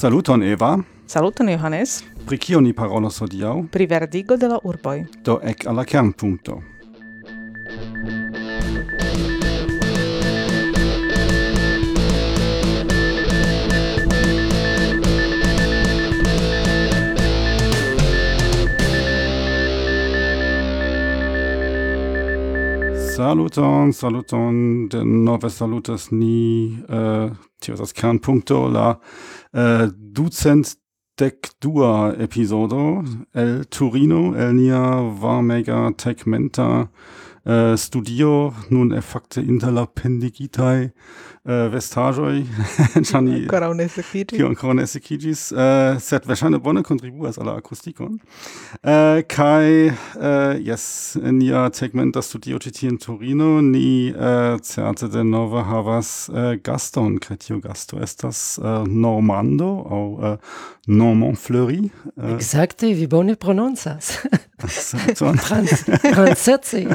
Saluton Eva. Saluton Johannes. Pri kio ni parolos hodiaŭ? Pri verdigo de la urboj. Do ek al la kernpunkto. Saluton, saluton, de nove salutas ni, uh, tio das kernpunkto, la uh, ducent dec dua episodo el Turino, el nia varmega tegmenta äh, Studio, nun effakte interlappendigitae, äh, vestagioi, Gianni, Coronesekigis, äh, set versane bonne contribuas alla acusticon, äh, kai, äh, yes, nia segmenta studio citi in Torino, ni äh, certe de nova havas äh, gaston, cretio gasto estas äh, normando, au äh, normand fleuri. Äh, Exacte, vi bone prononcas. Exacto. Trans, transsetzi.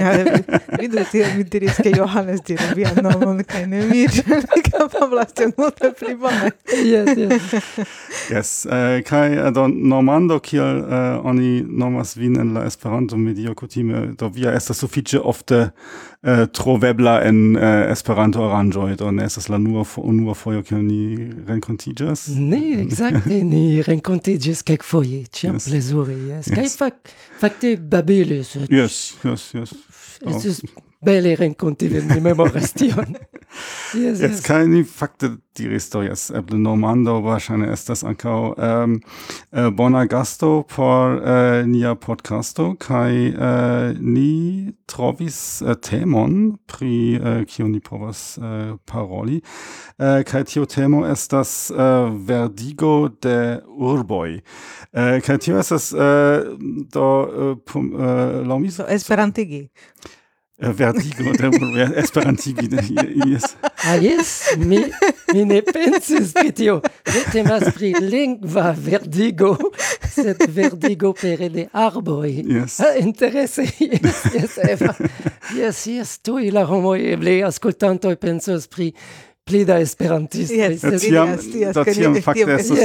Vidu, tiam mi diris, ke Johannes diru via nomon, kaj ne mi, kapablas tion multe pli bone. Yes, yes. yes, eh, uh, kaj eh, do normando, kiel uh, oni nomas vin en la Esperanto medio kutime, do via estas sufiĉe ofte uh, trovebla en uh, Esperanto aranĝoj, do ne estas la nua unua fojo, kiel ni renkontiĝas. Ne, ekzakte, ni renkontiĝis kelkfoje, ĉiam yes. plezure, yes. yes. Kaj fak, fakte babilis. Yes, yes, yes. Oh. Estis belle renkonti vin, mi memoras tion. yes, yes. Jetzt kaj ni fakte diris do, jes, eble eh, normando, verŝajne estas ankaŭ um, ähm, uh, eh, bona gasto por uh, nia podcasto, kai, uh, ni trovis uh, temon pri uh, kiu ni povas uh, paroli, uh, kai tio temo estas uh, verdigo de Urboi, Uh, kai tio estas uh, do uh, pum, uh, Lomis? So, esperantigi. Eh, vertigo de esperantigi de ies. Ah, yes, mi, mi ne pensis que tio ne temas pri lingva vertigo, sed vertigo pere de arboi. Yes. Ah, interesse, yes, yes, Eva. Yes, yes, tui la homoi eble ascoltantoi pensos pri pli da esperantistoj. Yes, yes, tiam, do tiam fakte estus...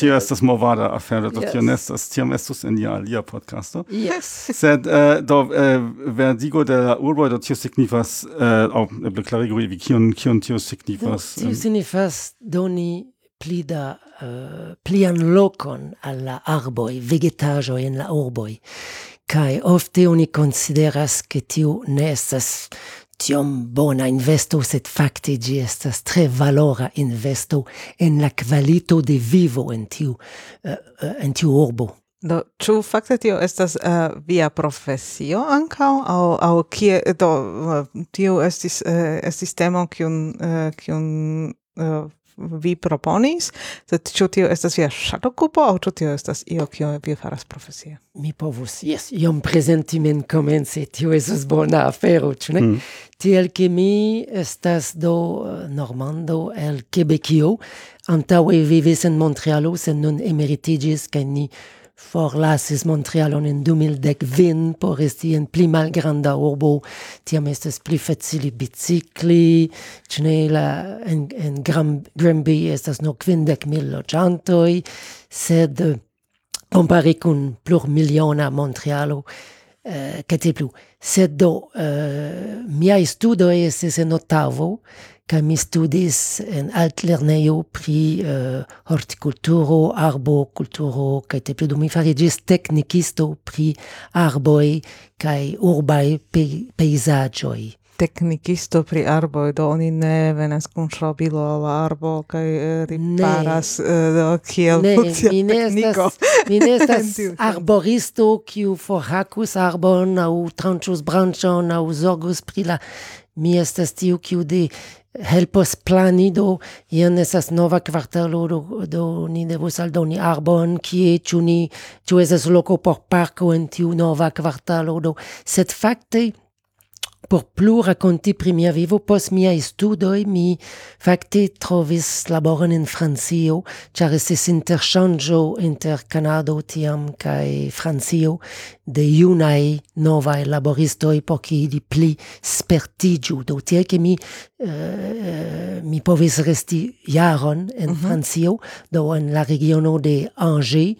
Tio estas movada afero, do tio nestas, tiam estus en ia alia podcasto. Yes. Sed uh, do uh, verdigo de la urbo, do tio signifas, eh, uh, au eble klarigo evi, kion kion tio signifas? Tio signifas doni pli da uh, plian locon alla arboi, vegetajoi en la urboi. Kai ofte oni consideras che tiu ne estas tiom bona investo, sed fakte gi estas tre valora investo en la kvalito de vivo en tiu, uh, en tiu urbo. Do, ĉu fakte tio estas uh, via profesio ankaŭ aŭ aŭ kie do tio estis uh, estis temo kiun uh, kiun uh, vi proponis, sed ĉu tio estas via ŝatokupo aŭ ĉu tio estas io kio vi faras profesie? Mi povus, jes, iom prezenti min komence, tio estas bona afero, ĉu ne? Mm. Tiel ke mi estas do eh, normando el Quebecio, antaŭe vivis en Montrealo, sed nun emeritiĝis kaj ni forlasis Montrealon en 2010 por esti en pli malgranda urbo, tiam estes pli facili bicicli, cene la en, en Gram, Granby estas no kvindek mil loĝantoj, sed eh, compari cun plur miliona Montrealo, eh, cate plu. Sed do, eh, miaj studoj estes en ottavo, ca mi studis en alt lerneio pri eh, uh, hortikulturo, arbokulturo, ca te plu mi farigis teknikisto pri arboi ca urbai pe peisagioi. Teknikisto pri arboi, do oni ne venas kun ŝraubilo al arbo ca eh, riparas eh, do kiel ne, mi ne estas, mi ne estas arboristo kiu forhacus arbon au tranchus branchon au zorgus pri la mi estas tiu kiu de helpos plani do ien esas nova kvartalo do, do ni devos aldoni arbon kie ĉu ni ĉu esas loko por parko en tiu nova kvartalo do. Sed fakte por plura kontiprimia vivo post miaj studoj mi fakte trovis laboron en Francio, ĉar estis interŝanĝo inter Kanado tiam kaj Francio de junaj novaj laboristoj por ke ili pli spertiĝu, do tiel mi euh, mi povis resti jaron en. Mhm. Francio, do en la regiono de Angers,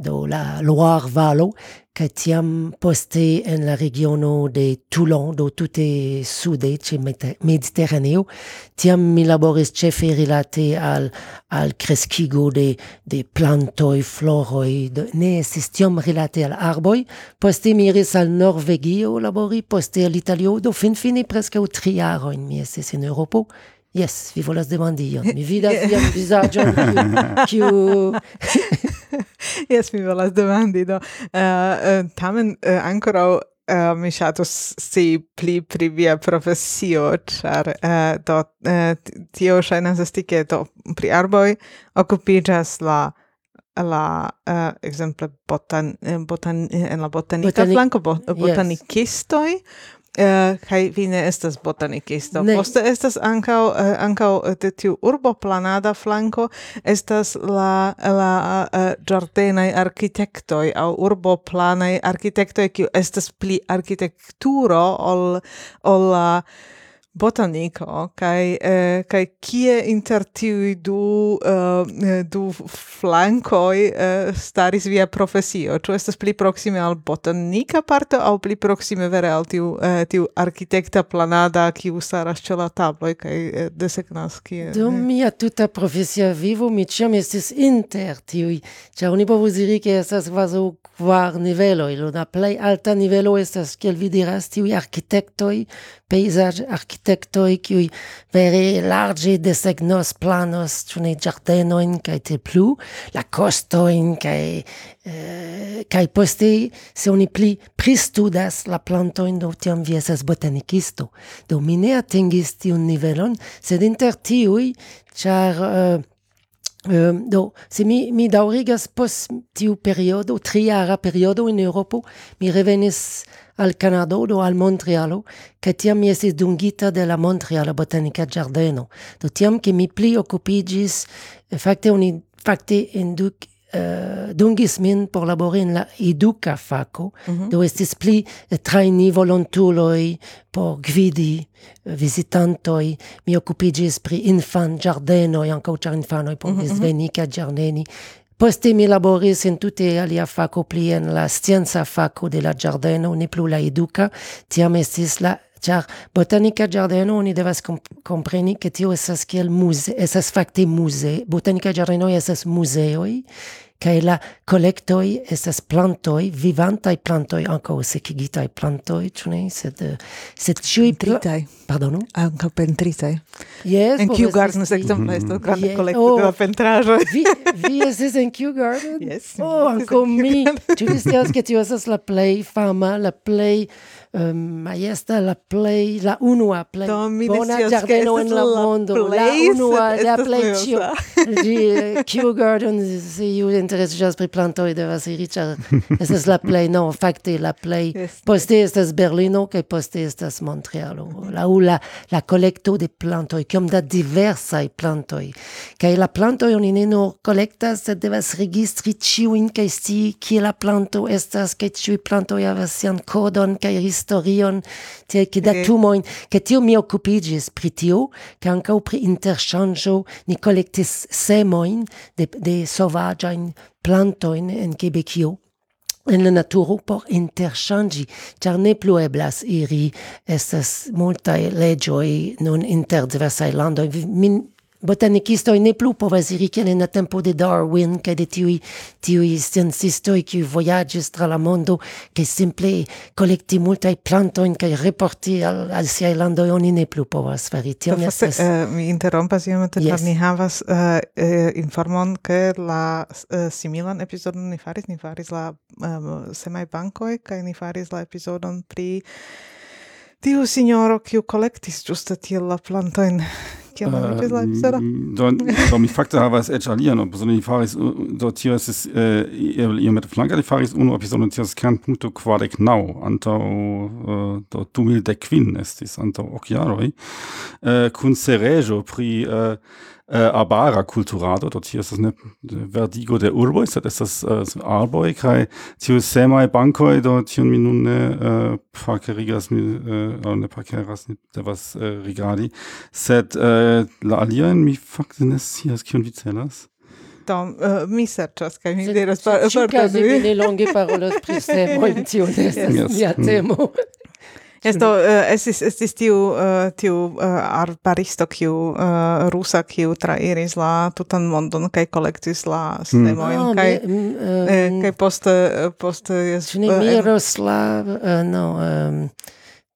do la Loire Valo che tiam poste en la regiono de Toulon do tutte sude ce Mediterraneo tiam mi laboris cefe rilate al al crescigo de de plantoi floroi de, ne estis tiam rilate al arboi poste mi iris al Norvegio labori poste al Italio do fin fine presque o triaro in mi estis in Europo Yes, vi volas demandi Mi vidas vian visaĝon kiu Jes mi volas demandi do. Uh, tamen eh, uh, ankoraŭ uh, mi ŝatus si pli pri via profesio, ĉar uh, do uh, tio ŝajnas esti ke do pri arboj okupiĝas la la uh, exemple botan botan en la botanika Botani flanko bo, botanikistoj. Eh, kai vi ne estas botanikisto. Ne. Poste estas ankaŭ uh, eh, ankaŭ de tiu urbo planada flanko estas la la uh, ĝardenaj arkitektoj aŭ urbo planaj arkitektoj kiu estas pli arkitekturo ol ol la uh, botanico kai eh, kai kie inter tiu du eh, eh du flankoi eh, staris via profesio? Tu estas pli proxime al botanika parto au pli proxime vere al tiu eh, tiu architekta planada ki usaras ĉe la tablo kai eh, desegnas kie? Do eh. mia tuta profesia vivo mi ĉiam estis inter tiu ĉar oni povus diri ke estas kvazaŭ kvar niveloj. La plej alta nivelo estas kiel vi diras tiuj arkitektoj pejzaĝ architektoj, qui vere larĝe desegnos planos, tune giardeno in kai te plu, la kostojn kai eh, kaj poste se oni pli pristudas la plantojn, do tiam vi estas botanikisto. Do mine atingis tiun nivelon, sed inter tiuj, char uh, eh, Um, eh, do, se mi, mi daurigas post tiu periodo, triara periodo en Europa mi revenis al Canado do al Montrealo, che tiam mi esis dungita de la Montreala Botanica Giardeno. Do tiam che mi pli occupigis, facte un facte induc Uh, dungis min por labori in la educa faco, mm -hmm. do estis pli eh, traini volontuloi por gvidi eh, visitantoi, mi occupigis pri infan giardenoi, anco char infanoi povis mm -hmm. veni ca giardeni, Postemi laboris en tute alia faco pli en la scienca faco de la ĝardeno, ne plu la eduka, tiam estis la Ĉar botanika ĝardeno oni devas kompreni ke tio estas kiel muze, estas fakte muze. Botanika ĝardenoj estas muzeoj kai la collectoi estas plantoi, vivantai plantoi, anko secigitai plantoi, tune? Sed, sed ciui... Pentritai. Pardon? Ancao pentritai. Yes. En Kew Garden, exemple, mm. estas grande yes. collecto oh. de la oh, pentrajo. vi, vi estes en Kew Garden? Yes. Oh, ancao mi. tu vi stias, che tio la play fama, la play Ehm, um, esta la play la unua play Do, bona giardino en la mondo. La unua la play ciu. di Kew Garden se iu just pri plantoj devas iri ĉar estas la plej no fakte la plej poste estas Berlino kaj poste estas Montrealo. Laŭ la la kolekto de plantoj kiom da diversaj plantoj kaj la plantoj oni ne nur kolektas sed devas registri ĉiujn kaj scii kie la planto estas kaj ĉiuj plantoj havas sian kodon kaj historion, tiel che moin che tio mi occupigis pri tio, che ancau pri interchangio ni collectis semoin de, de sovagiain plantoin en Quebecio en la naturo por interchangi, char ne plu eblas iri, estas multae legioi non inter diversae landoi. Min botanikistoj ne plu povas iri kiel en la tempo de Darwin kaj de tiuj tiuj sciencistoj kiuj vojaĝis tra la mondo kaj simple kolekti multaj plantojn kaj reporti al, al siaj landoj oni ne plu povas fari tion. Estas... Uh, mi interrompas iomete, yes. ni havas uh, uh, informon ke la uh, similan epizodon ni faris, ni faris la ehm, um, semaj bankoj kaj ni faris la epizodon pri Tiu signoro kiu collectis giusta tiel la plantoin Chiaramente sarà. Doamni, havas eĉ alian, bezone li faris do tio estis iomete flanke, li faris unu epizodo tio estas kernpunkto kvardek naŭ antaŭ äh, do dumildek kvin estis antaŭ ok jaroj äh, kun Serejo pri äh, äh, arbara culturado, dort hier ist das eine Verdigo de urboi, dort ist das äh, arboi, kai tio semai bankoi, do tion minune äh, parkerigas, mi, äh, ne parkeras, da was äh, rigadi, set äh, la alien mi factines, hier ist kion vicelas? Tom, uh, mi serĉas kaj mi diras por por mi. Ĉiukaze mi ne longe das pri semoj, tio das estas nia temo. Esto uh, estis estis tiu uh, tiu uh, arbaristo kiu uh, rusa kiu trairis la tutan mondon kaj kolektis la hmm. stemojn mm. kaj ah, kaj poste poste jes ne Miroslav uh, no um,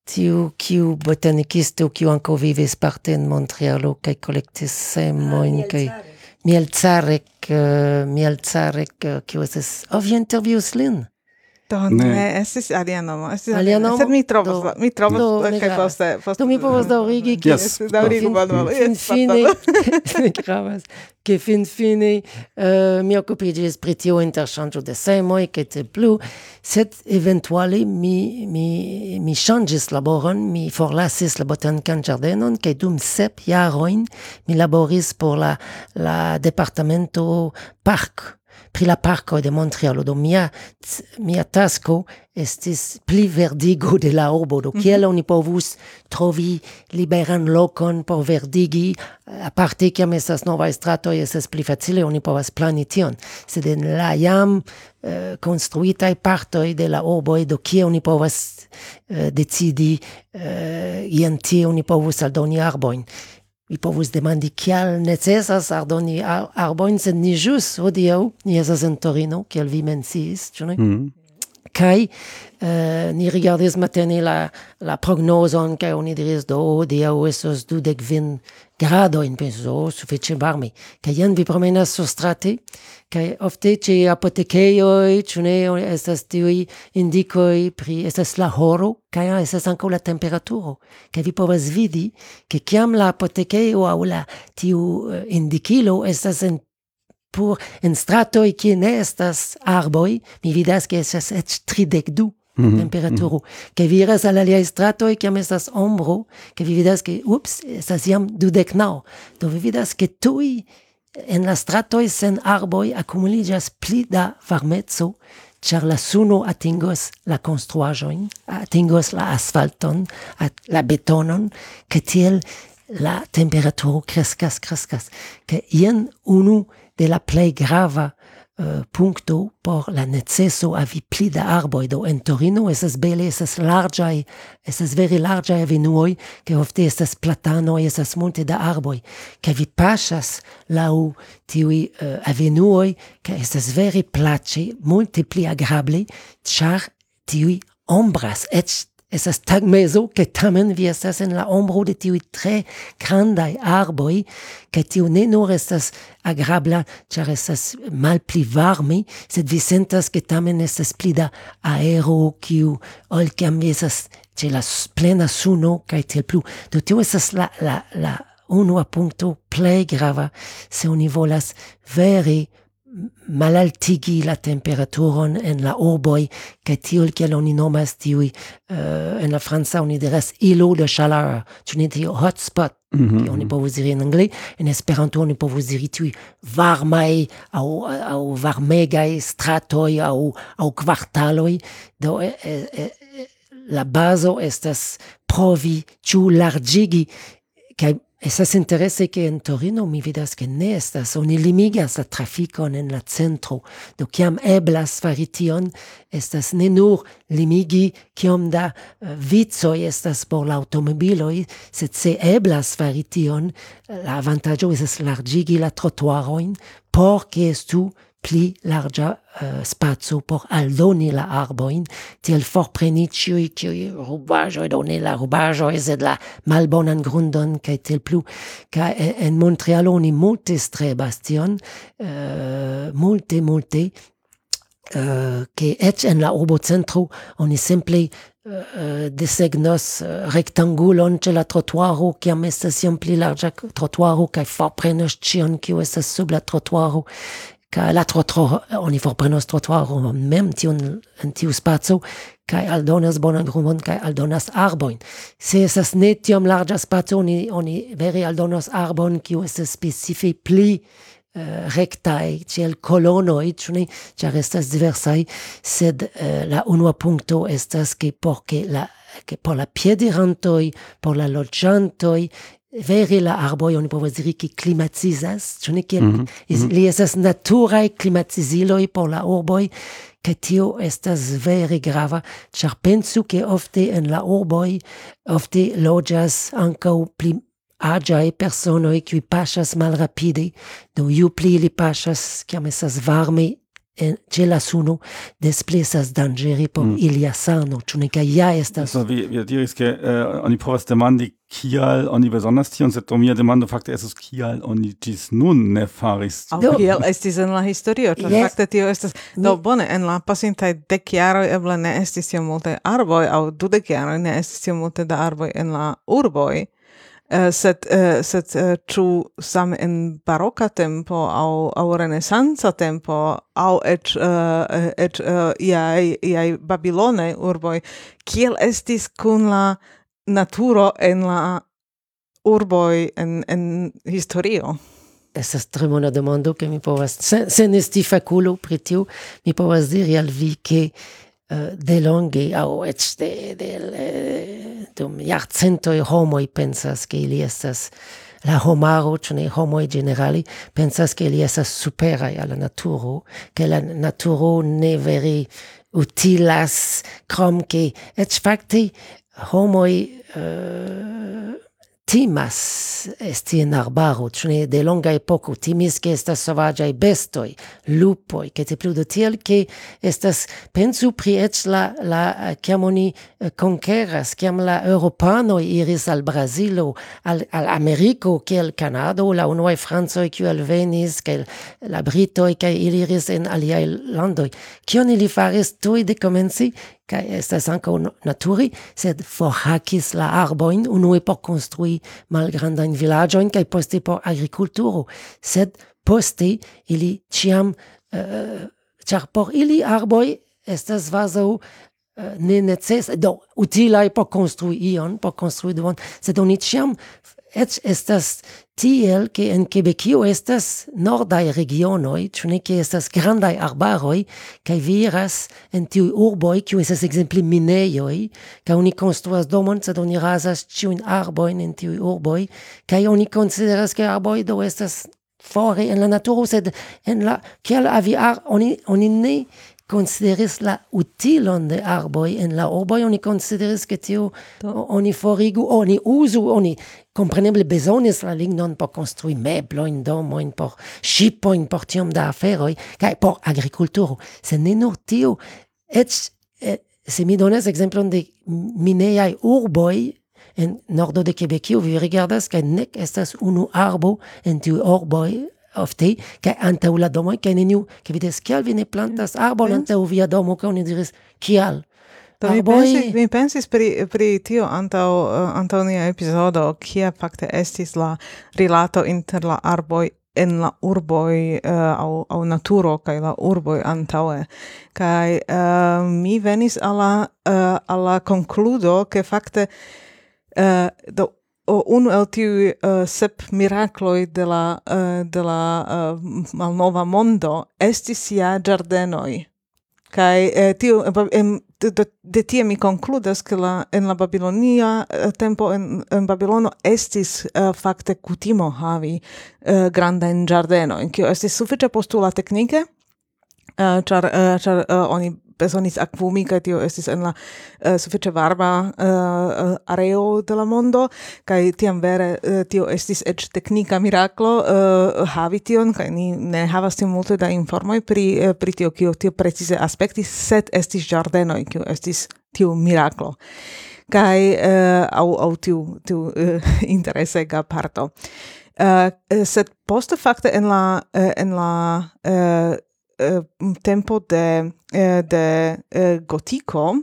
tiu kiu botanikisto kiu anko vivis parte en Montrealo kaj kolektis ah, semojn ah, kaj Mielcarek Mielcarek kiu estis oh vi intervjuis lin. To ne, es esmu Arianoma. Es esmu Arianoma. Tad Mitrobas, Mitrobas, kaj postaje. Tu mi povas daurigi, ki yes. daurigi bonvolu. Fin fine, gravas, che fin fine euh, mi occupiĝis pri tiu de semoj e kaj tiel plu, sed eventuale mi, mi, mi ŝanĝis laboron, mi forlasis la botanikan ĝardenon kaj dum sep jarojn mi laboris por la, la departamento park pri la parco de Montrealo. Do mia, mia tasco estis pli verdigo de la urbo, do kiel mm -hmm. oni povus trovi liberan locon por verdigi, aparte kiam estas nova e estas pli facile, oni povas plani tion. Sed en la jam eh, uh, construitai partoi de la urbo do kie oni povas uh, decidi, eh, uh, ien tie oni povus aldoni arboin. Vi povus demandi kial necesas ardoni arboin, sed ni jus hodiau, ni esas en Torino, kiel vi menciis, ĉu ne? Mm. Kai uh, ni rigardis matene la, la oni diris, do, hodiau esos dudek vin grado in penso, oh, suffice varmi che jen vi promenas surstrate, che ofte ĉe apotekejoj, ĉu ne, estas tiuj indikoj pri, estas la horo, kaj estas ankaŭ la temperaturo. che vi povas vidi, ke kiam la apotekejo aŭ la tiu eh, indikilo estas en pur en e kie ne estas arboi mi vidas ke estas eĉ tridek du. Mm -hmm. temperaturo. Mm -hmm. vi iras al aliaj stratoj, kiam estas ombro, ke vi vidas ke, ups, estas jam dudek naŭ. Do vi vidas ke tuj en la stratoj sen arboj akumuliĝas pli da varmeco, ĉar la suno atingos la konstruaĵojn, atingos la asfalton, la betonon, ke tiel la temperaturo kreskas, kreskas. Ke jen unu de la plej grava uh, puncto por la necesso avi pli da arboi, do en Torino esas bele, esas largai, esas veri largai avenuoi, che ofte esas platanoi, esas multe da arboi, che vi pasas lau tiui uh, avenuoi, che esas veri place, multe pli agrable, char tiui ombras, et Estas tagmezo, che tamen vi estas en la ombro de tiui tre grandai arboi, che tiu ne nur estas agrabla, char estas mal pli varme, sed vi sentas che tamen estas pli da aero, kiu ol kiam vi esas ce la plena suno, kai tiel plu. Do tiu estas la, la, la unua punto plei grava, se oni volas veri malaltigi la temperaturon en la urboi, ca tiul kiel oni nomas tiui, uh, en la Franza oni diras ilo de chaleur, tu ne tiu hotspot, mm -hmm. oni povus diri en anglais, en esperanto oni povus diri tiui varmai au, au varmegai stratoi au, au quartaloi, do e, e, e, la baso estas provi ciu largigi, ca Estas interesse che in Torino mi vidas che ne estas oni limigas la trafikon en la centro, do kiam eblas fari tion, estas ne nur limigi kiom da eh, vicoj estas por la automobiloj, sed se eblas fari tion, la avantaĝo estas largigi la trotuarojn por ke estu pli larga uh, spazio por aldoni la arboin, tiel forpreni ciui, ciui rubajo, doni la rubajo, sed la malbonan grundon, cae tel plu, ca en Montreal oni multe strebas tion, uh, multe, multe, uh, ec en la urbo centro oni simple uh, desegnos uh, rectangulon ce la trottoiro kiam estas iom pli larĝa trottoiro kaj forprenos ĉion kiu estas sub la trottoiro ca la trotuaro oni forprenos trotuaron mem tiun en tiu spaco kaj aldonas bonan rumon kaj aldonas arbojn se estas ne tiom larĝa spaco oni oni vere aldonas arbon kiu estas specife pli uh, rectae, ciel colonoi, cune, char estas diversai, sed uh, la unua punto estas che porche la che por la piedirantoi, por la loggiantoi veri la arboi, oni povas diri che climatizas, cune, che mm -hmm. li estas naturae climatiziloi por la urboi, che tio estas veri grava, char pensu che ofte en la urboi, ofte logias ancau pli agiae personoi qui pasas mal rapide, do iu pli li pasas, ciam esas varme en ce la suno, des pli esas dangeri por mm. ilia sano, ciune ca ia estas... So, vi, vi diris che uh, oni povas demandi kial oni besonders tion, sed do mia demando fakte estos kial oni ĝis nun ne faris. Aŭ kial kiel estis en la historio, ĉar yes. fakte tio estas do bone en la pasintaj dek jaroj eble ne estis tio multe arboj aŭ de jaroj ne estis tio multe da arboj en la urboj. Uh, sed uh, sed uh, ĉu en baroka tempo aŭ aŭ renesanca tempo aŭ eĉ uh, eĉ uh, iaj iaj babilonaj urboj kiel estis kun la naturo en la urboi en en historio. Estas tre bona demando che mi povas sen, sen esti faculo pritiu, mi povas diri al vi che uh, eh, delonge au eĉ de, de, de dum jarcentoj homoi pensas che ili estas la homaro, ĉu homoi generali, pensas che ili estas superai alla naturo, che la naturo ne veri utilas, krom ke et facti, homoi uh, timas esti in arbaro, cune de longa epoco timis che estas sovagiai bestoi, lupoi, che te pludo tiel che estas pensu pri ec la, la chiam oni eh, conqueras, chiam la europano iris al Brasilo, al, al Americo, kiel Canado, la unuae Franzoi kiel venis, kiel la Britoi, kiel iris en aliai landoi. Cion ili faris tui de comenzi? kai estas ankaŭ naturi, sed forhakis la arbojn unue por konstrui malgrandajn vilaĝojn kaj poste por agrikulturo, sed poste ili ĉiam uh, ĉar por ili arboj estas kvazaŭ uh, ne neces do utilaj por konstrui ion, por konstrui duon sed oni ĉiam et estas tiel che in Quebecio estas nordai regionoi, cioè che estas grandai arbaroi, che viras in tiui urboi, cioè estas exempli mineioi, che oni construas domon, sed oni rasas ciuin arboin in tiui urboi, che oni consideras che arboi do estas fore in la naturo, sed en la, kiel avi ar, oni, oni ne consideris la utilon de arboi en la urboi, oni consideris che tio oni forigu, oni usu, oni compreneble besonis la lignon por construi mebloin, domoin, por shipoin, por tiom da aferoi, cae por agriculturo. Se ne nur tio, et se mi dones exemplon de mineiai urboi, en nordo de Quebecio, vi rigardas, cae nec estas unu arbo en tiu urboi ofte che antaŭ la domoj kaj neniu che vidas kial vi ne plantas mm, arbon mm. antaŭ via domo? Kaj oni diris kial? Do mi, Arboi... pensis, mi pensis pri, pri tio antaŭ eh, antaŭ nia epizodo kia fakte estis la rilato inter la arboi en la urboi uh, au, au naturo kai la urboi antaue. Kai uh, eh, mi venis alla, uh, alla concludo che fakte uh, do o unu el tiu uh, eh, sep mirakloj de la uh, de la uh, malnova mondo estis ja ĝardenoj. Kai eh, tio em, de, de tie mi konkludas ke la en la babilonia tempo en, en babilono estis uh, fakte kutimo havi uh, granda en ĝardeno en kio estis sufiĉe postula teknike Uh, char, uh, char uh, oni besonis aquumi, kaj tio estis en la uh, sufiĉe varma uh, areo de la mondo kai tiam vere uh, tio estis eĉ teknika miraklo uh, havi tion kaj ni ne havas tiom multe da informoj pri uh, pri tio kio tio precize aspektis sed estis ĝardenoj kiu estis tiu miraklo. Kaj uh, au, au tiu tiu uh, interesega parto. Uh, sed poste fakte en la uh, en la uh, tempo de de gotico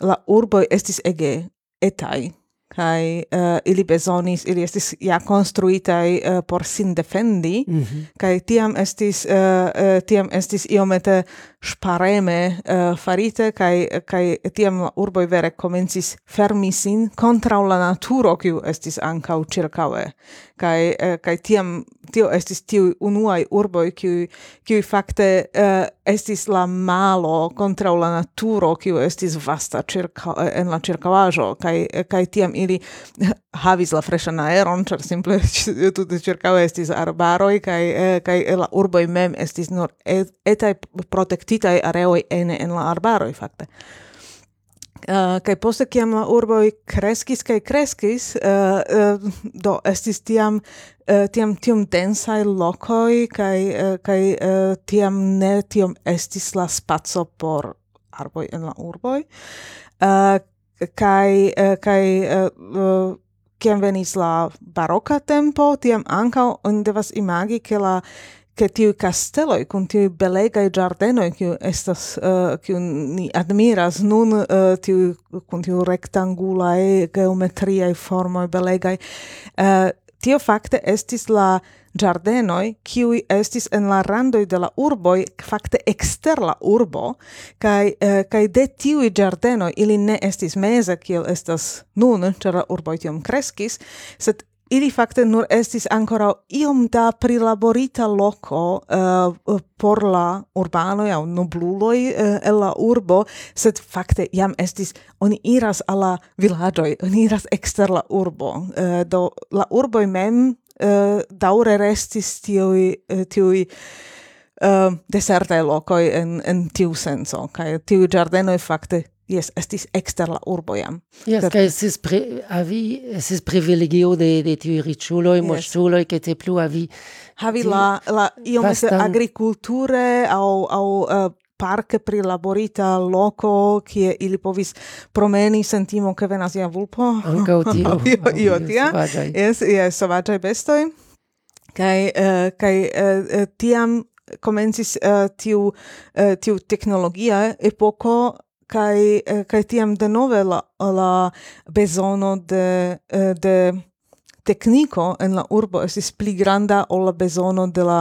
la urbo estis ege etai kai uh, ili bezonis ili estis ja construitai uh, por sin defendi mm -hmm. kai tiam estis uh, tiam estis iomete spareme uh, farite kai kai tiam urboi vere komencis fermi sin kontraŭ la naturo kiu estis ankaŭ ĉirkaŭe kai uh, kai tiam tio estis tiu unuaj urboi kiu kiu fakte uh, estis la malo kontraŭ la naturo kiu estis vasta circa en la ĉirkaŭaĵo kai kai tiam ili havis la freshan aeron ĉar simple tutte ĉirkaŭe estis arbaroj kaj kai la urboi mem estis nur etai protektitaj protektitai areoi ene en la arbaroi, fakte. Eh, uh, kai poste kiam la urboi kreskis kai kreskis uh, uh, do estis tiam uh, tiam tiam densai lokoi kai uh, kai uh, tiam ne tiam estis la spazio por arboi en la urboi uh, kai uh, kai uh, uh, kiam venis la baroka tempo tiam ankaŭ on devas imagi ke la uh, che tiu castello con tiu belega giardeno che estas che uh, ni admiras nun eh, uh, tiu con tiu rectangula e geometria e forma belega uh, eh, tio fakte estis la giardenoi, che estis en la randoi de la urboi, fakte exter la urbo, kai, eh, kai de tiui giardenoi ili ne estis meze, kiel estas nun, ĉar la urboj tiom kreskis, sed ili fakte nur estis ancora iom da prilaborita loco uh, por la urbano aŭ nobluloi uh, eh, el la urbo, sed fakte jam estis oni iras alla la oni iras exter la urbo. Uh, do la urbo mem uh, daure restis tiui uh, tiuj uh, desertaj lokoj en en tiu senso kai tiu ĝardenoj fakte Yes, estis exterla urboiam. Yes, kaj kai estis pri, avi, estis privilegio de, de tiui ricciuloi, yes. mosciuloi, ke te plu avi... Havi la, la iom vastan... agriculture au, au uh, parque prilaborita loco, kie ili povis promeni sentimo ke venas ia vulpo. Ankaŭ tio. io, io tia. Yes, yes, sovaĝaj bestoj. Kai, uh, kai uh, uh, tiam komencis uh, tiu, uh, tiu teknologia epoko kai eh, kai tiam denove la la bezono de eh, de tecnico en la urbo estis pli granda ol la bezono de la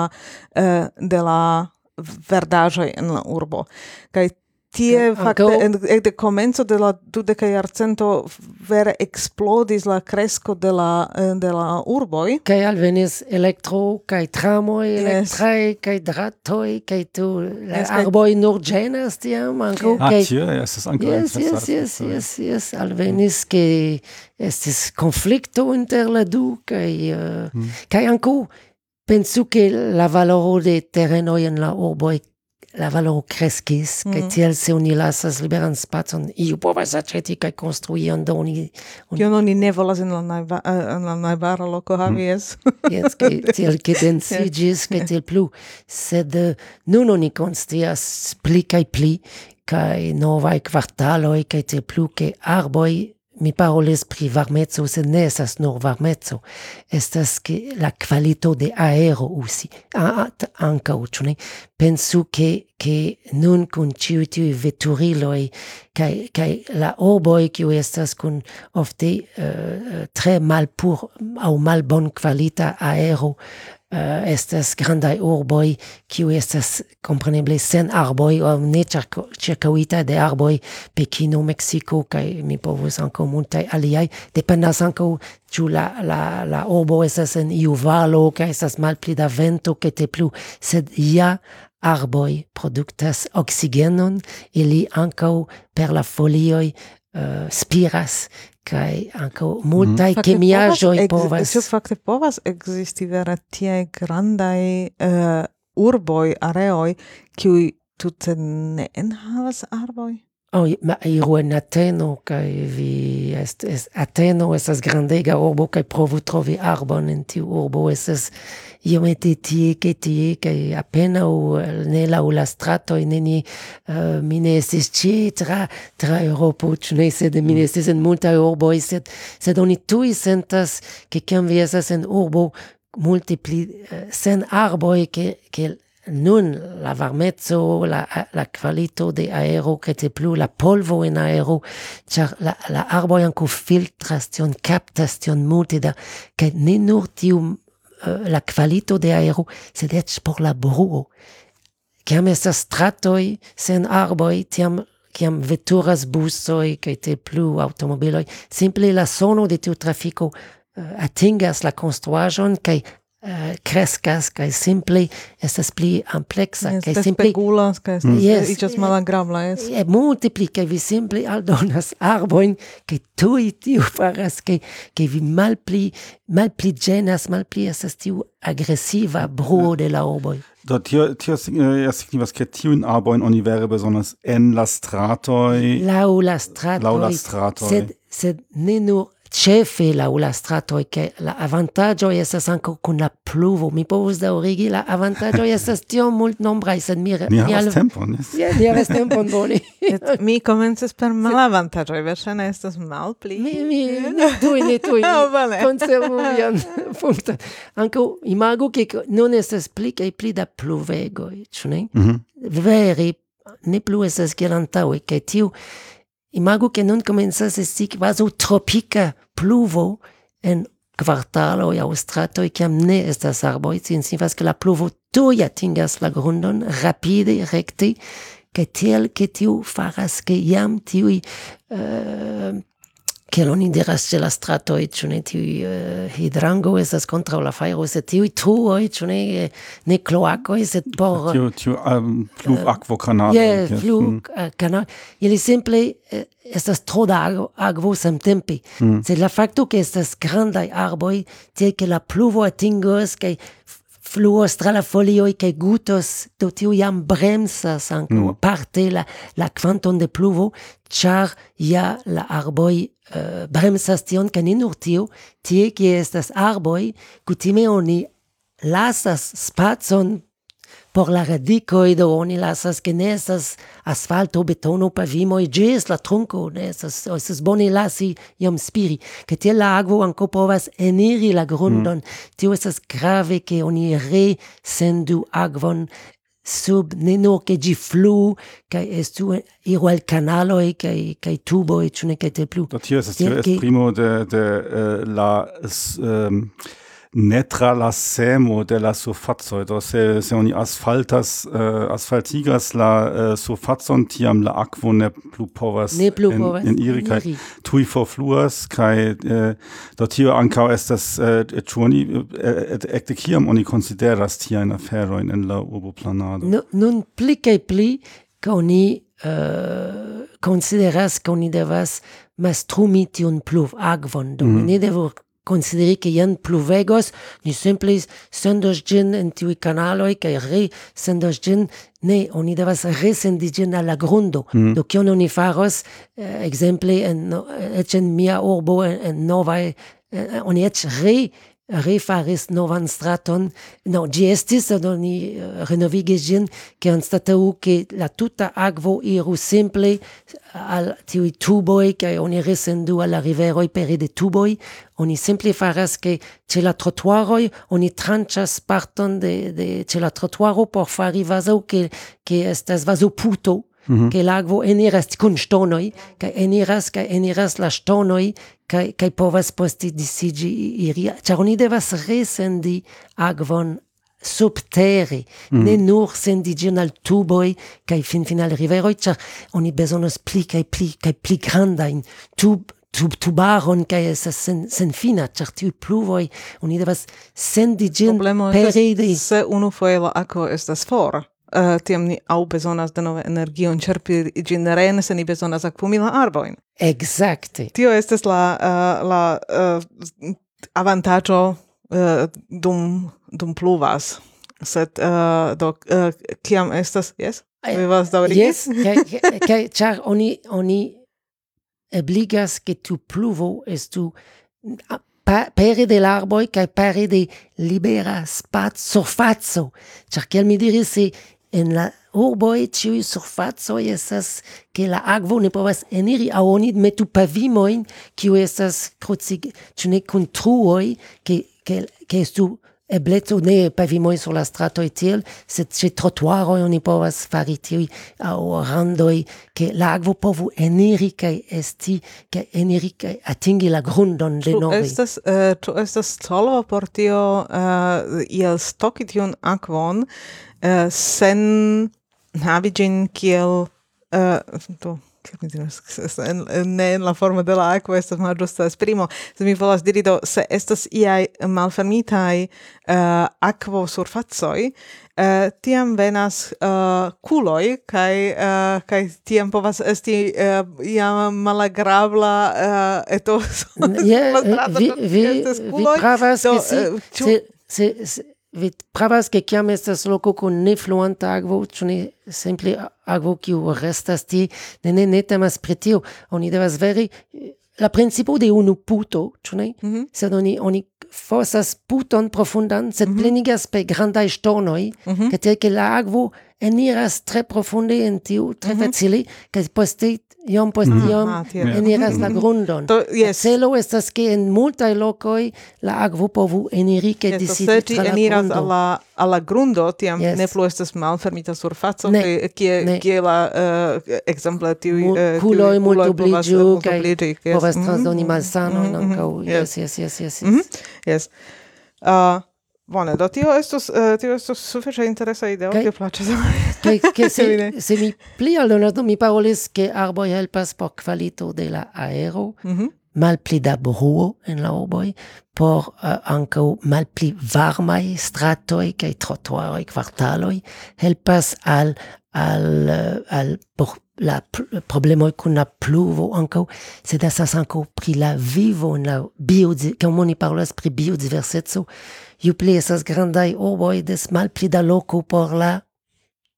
eh, de la verdaĵoj en la urbo. Kai tie fakte en de komenco de la dudeka jarcento vere explodis la cresco de la eh, de la urboj kaj alvenis elektro kaj tramoj elektraj yes. kaj dratoj kaj tu la yes, arboj nur ĝenas tiam ankaŭ ah, kaj ah, tie estas ankaŭ yes yes yes yes yes alvenis ke estis konflikto inter la du kaj uh, mm. kaj ankaŭ pensu ke la valoro de terenoj en la urboj la valoro crescis, mm kai kaj tiel se oni lasas liberan spacon, iu povas aceti kaj konstrui on do oni... Un... Kion oni ne volas en la, naiva, eh, en la naibara loco mm. havi, mm. yes. yes, kai tiel cadensigis, kai tiel plu. Sed uh, nun oni constias pli kai pli, kaj novai quartaloi, kaj tiel plu, ke arboi mi parolis pri varmezzo, se ne esas nur varmezzo, estas che la qualito de aero usi, at anca ne? Pensu che, che nun con ciui tiui veturiloi, cae, cae la urboi ciu estas con ofte uh, tre mal pur au mal bon qualita aero uh, estas grandai urboi kiu estas compreneble sen arboi o ne circauita de arboi Pekino, Mexico kaj mi povus anko multaj aliaj. Dependas anko ĉu la, la, la urbo estas en iu valo kaj estas malpli da vento ke te plu. Sed ja arboi produktas oxigenon ili ankaŭ per la folioj uh, spiras kai anko mhm. multai mm. kemiaĵoj povas se fakte povas ekzisti vera tie grandai uh, eh, urboi areoi kiuj tute ne enhavas arboj Oh, ma iru en Ateno, kai vi est, est Ateno estas grandega urbo, kai provu trovi arbon en tiu urbo, estas iomete tie che tie che appena o ne la o la strato in ni uh, eh, mine estis ci tra tra Europo ĉu ne sed mine mm. estis en multaj urboj sed sed oni tuj sentas ke kiam vi estas en urbo multipli uh, eh, sen arboj ke ke nun la varmezzo la la qualito de aero che te plu la polvo in aero char la la arbo anco filtras tion captas multe da che ne nur tium uh, la qualito de aero, sed ec por la bruo. Ciam estas stratoi sen arboi, tiam ciam veturas busoi, cae te plu automobiloi, simple la sono de tiu trafico uh, eh, atingas la construajon, cae uh, crescas kai simple estas pli amplexa kai simple spegulas kai mm. yes, iĝas malagrabla es e eh, multipli kai vi simple aldonas arboin kai tuj tiu faras kai kai vi malpli malpli genas malpli estas tiu aggressiva bruo de la arboin Do tio tio ja signifas ke tiun arbojn oni vere besonders en la stratoi laŭ la stratoi laŭ la stratoi sed sed ne nur cefe la ula stratoi che la avantaggio estas anco con la pluvo. Mi povus daŭrigi la avantaggio estas tiom multnombraj sed mi ni havas tempon yes. yeah, ni havas tempon mi comences per malavantaĝoj verŝajne estas malpli. Mi mi tuj ne tuj. Oh, Konservu punto anche ankaŭ imagu che non es pli che pli da pluvego e cioè mm -hmm. veri ne plu es es gelantau antaŭe tiu Imago que nun comenzas esti kvazaŭ tropika pluvo en kvartaloj aŭ stratoj, kiam ne estas arboj, tio signifas, ke la pluvo tuj atingas la grundon rapide, rekte, kaj tiel, ke tiu faras, ke jam tiuj uh, che oni diras ĉe la stratoj, ĉu ne ti uh, eh, hidrango estas kontraŭ la fajro, sed tu e ĉu ne ne e se por ti ti um, flugakvokanaloj. Eh, yeah, yes, flugkanaloj. Mm. Ili simple eh, estas tro da agvo, agvo tempi Mm. se la facto che estas grandaj arboi ti che la pluvo atingos che fluos tra la folioj che gutos, do tio iam bremsas ankaŭ mm. parte la, la quanton de pluvo, char ja la arboi uh, bremsas tion ca ne nur tio, tie kie estas arboi kutime oni lasas spazon Por la radicoi do oni lasas che ne estas asfalto, betono, pavimo e ges la tronco ne estas, estas boni lasi iom spiri, che te la agvo anco povas eniri la grundon, mm. tio estas grave che oni re sendu agvon sub ne nur che gi flu kai estu iro al canalo e kai kai tubo e chune kai te plu. Do tio estas primo de de uh, la um, netra la semo de la surfazoj do se se oni asfaltas uh, asfaltigas la uh, surfacon tiam la aquo ne plu povas ne plu povas in, in iri. kai tui for fluas, kai uh, eh, do tio ankaŭ estas uh, ĉu et uh, kiam oni tia in aferojn in la urboplanado? No, nun pli kaj pli ke oni uh, consideras ke oni devas mastrumi tion pluv agvon, do mm ne devos consideri que hi pluvegos, ni sempre són dos gent en tiu canaloj kaj re sen dos ne oni devas resendiĝi al la grundo. Mm. Do kion oni faros, eh, ekzemple en eĉ mia urbo en, en eh, eh re refaris novan straton, no, gi estis, do ni uh, eh, renovigis gin, che anstatau che la tuta agvo iru simple eh, al tiui tuboi, che oni resendu alla riveroi pere de tuboi, oni simple faras che ce la trotuaroi, oni trancias parton de, de ce la trotuaro por fari vaso, che, che estas vaso puto, -hmm. che l'agvo eniras cun stonoi, kaj eniras kaj eniras la stonoi kaj kaj povas posti di sigi iria oni devas resendi agvon subtere, mm. ne nur sendi gin al tuboi kai fin final riveroi, char oni besonos pli kai pli kai pli grandain tub tub tubaron kai es sen, sen fina, char tiu pluvoi oni devas sendi gin peridi. Se unu foe la aquo estas for uh, tiam ni au bezonas de nove energion cerpi gin rene se ni bezonas acpumila arboin. Exacte. Tio estes la, uh, la eh, uh, avantaggio uh, dum, dum pluvas. Sed, uh, do, uh, kiam estas, yes? Vivas daurigi? Yes, kai, char oni, oni ebligas che tu pluvo estu pere de l'arboi kai pere de libera spazio fazzo. Char kiel mi diris, se en la urboj ciui surfacoj esas che la agvo ne povas eniri aŭ oni metu pavimoin kiu esas krucig cune ne truoi che, che, che estu ebleto ne pavimoi sur la stratoj tiel sed ce trotuaroj oni povas fari tiui au randoi che la agvo povu eniri kai esti che eniri kaj atingi la grundon denove estas eh, ĉu uh, estas stolo por tio uh, iel stoki tiun akvon uh, sen havi gin kiel uh, do en, ne en la forma de la aqua estas malĝusta esprimo se mi volas diri do se estas iai malfermitai uh, eh, aquo surfazoi uh, eh, tiam venas uh, culoi kaj uh, kaj tiam povas esti uh, iam malagrabla uh, eto yeah, vi, vi, vi pravas do, se, se, se Pravzaprav je zelo kako nefluenta agvo, če ne simpli agvo, ki v restasti, ne, ne, ne temas pretil, oni devas veri, la principo de unu puto, ĉu ne? Mm -hmm. Sed oni oni fosas puton profundan, sed mm -hmm. plenigas per grandaj ŝtonoj, mm -hmm. ke tiel ke la akvo eniras tre profunde in tiu, tre mm -hmm. facili kaj poste iom post mm -hmm. iom ah, eniras mm -hmm. la grundon. to, yes. Celo estas ke en multaj lokoj la akvo povu eniri kaj yes, disidi tra la eniras grundo. Alla, alla grundo, tiam yes. ne plu estas malfermita surfaco, ne, kie, ne. kie la eh, uh, exemple tiu uh, eh, culoi eh, multubligiu kaj povas transdoni mm -hmm. malsano, malsanon mhm, ankaŭ. Mhm. Yes, yes, yes, yes. Yes. mm -hmm. yes. Uh, Bone, do tio estos uh, tio estos sufiĉe interesa ideo, kio plaĉas. Kaj ke se se mi pli mi parolis ke arboj helpas por kvalito de la aero, mm -hmm. malpli da bruo en la urboj, por uh, ankaŭ malpli varmaj stratoj kaj trotuaroj, kvartaloj, helpas al al al por la kun la pluvo ankaŭ sed estas ankaŭ pri la vivo en la bio, kiam oni parolas pri biodiverseco, ju plesas grandaj ovoj des malpli da loko por la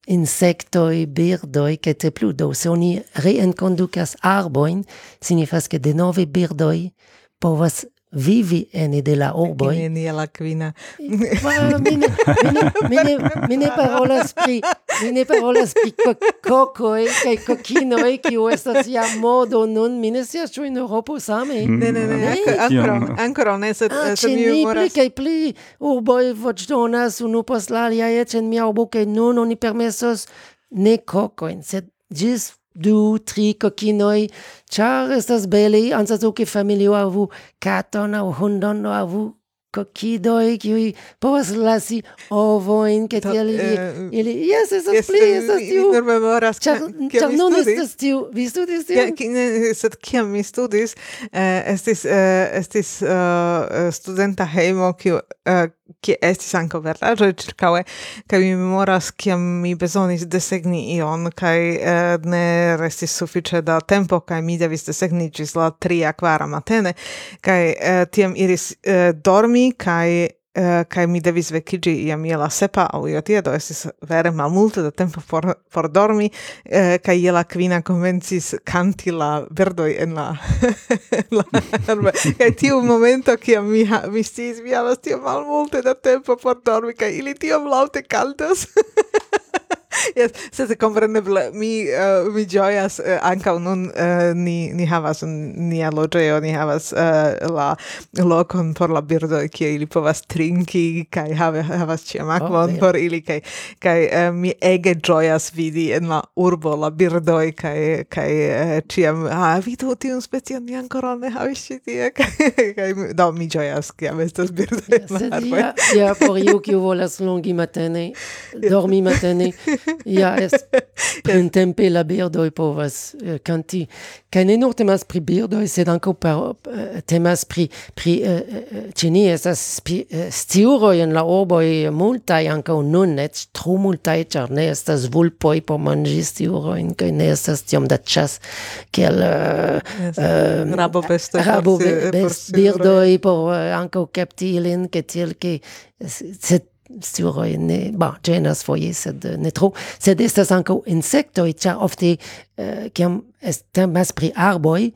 insektoj, birdoj kaj tre plu. Do se oni reenkondukas arbojn, signifas ke denove birdoj povas vivi ene de la urboj. Ene la quina. Eh, mi, ne, mi, ne, parolas pri mi ne parolas pri kokoj kaj kokinoj, kiu estas ja modo nun. Mi ne scias ĉu en Eŭropo same. Mm. Ne, ne, ne. ancora, ankoraŭ ne se ah, se mi memoras. Pli kaj pli urboj voĉdonas unu post la alia eĉ en mia urbo kaj nun oni permesos ne cocoin, sed ĝis du, tri cocinoi, char estas bele, ansato che familio avu caton au hundon avu kokidoj, kiuj povas lasi ovoin ke tiel ili, eh, ili, jes, estas pli, estas eh, tiu, mi memoras, char nun estas tiu, vi studis tion? Sed kiam mi studis, eh, estis, estis studenta heimo kiu che è ankaŭ verdaĵoj ĉirkaŭe kaj mi memoras kiam mi bezonis desegni ion kaj eh, ne restis sufiĉe da tempo kaj mi devis desegni ĝis la tria kvara matene kaj eh, tiam iris eh, dormi kaj Uh, kai mi devis vecigi iam je la sepa au io tia, do estis vere mal multe da tempo por, por dormi, uh, kai je la quina comencis canti la verdoi en la, la herba. kai tiu momento kiam mi, ha, mi stis, mi havas tia mal multe da tempo por dormi, kai ili tiom laute cantas. yes, sed kompreneble mi uh, mi joyas uh, eh, ankaŭ nun uh, ni ni havas nia loĝejo, ni havas uh, la lokon por la birdo ki ili povas trinki kai have, havas ĉiam oh, akvon oh, por ili kai kai uh, mi ege joyas vidi en la urbo la birdo kai kai uh, ĉiam ah, vidu tiun specion ni ankoraŭ ne havis ti tie. Kai do mi joyas ki am estas birdo en. Ja, por iu ki volas longi matene, dormi matene, ja, es in tempe la birdoj povas uh, kanti. Kaj ne nur temas pri birdoj, sed per uh, temas pri, pri euh, uh, ĉe ni estas uh, sciuroj en la urboj multaj ankaŭ nun, eĉ tro multaj, char ne estas vulpoj por manĝi sciurojn kai ne estas tiom da chas kiel uh, yes. uh, rabobestoj rabobe, por birdoj por uh, ankaŭ kapti ilin, ke tiel ke sed siroine, bon, če svoje, sed ne tro, sed estas ankaŭ insektoj, ĉar ofte eh, kiam temas pri arboj,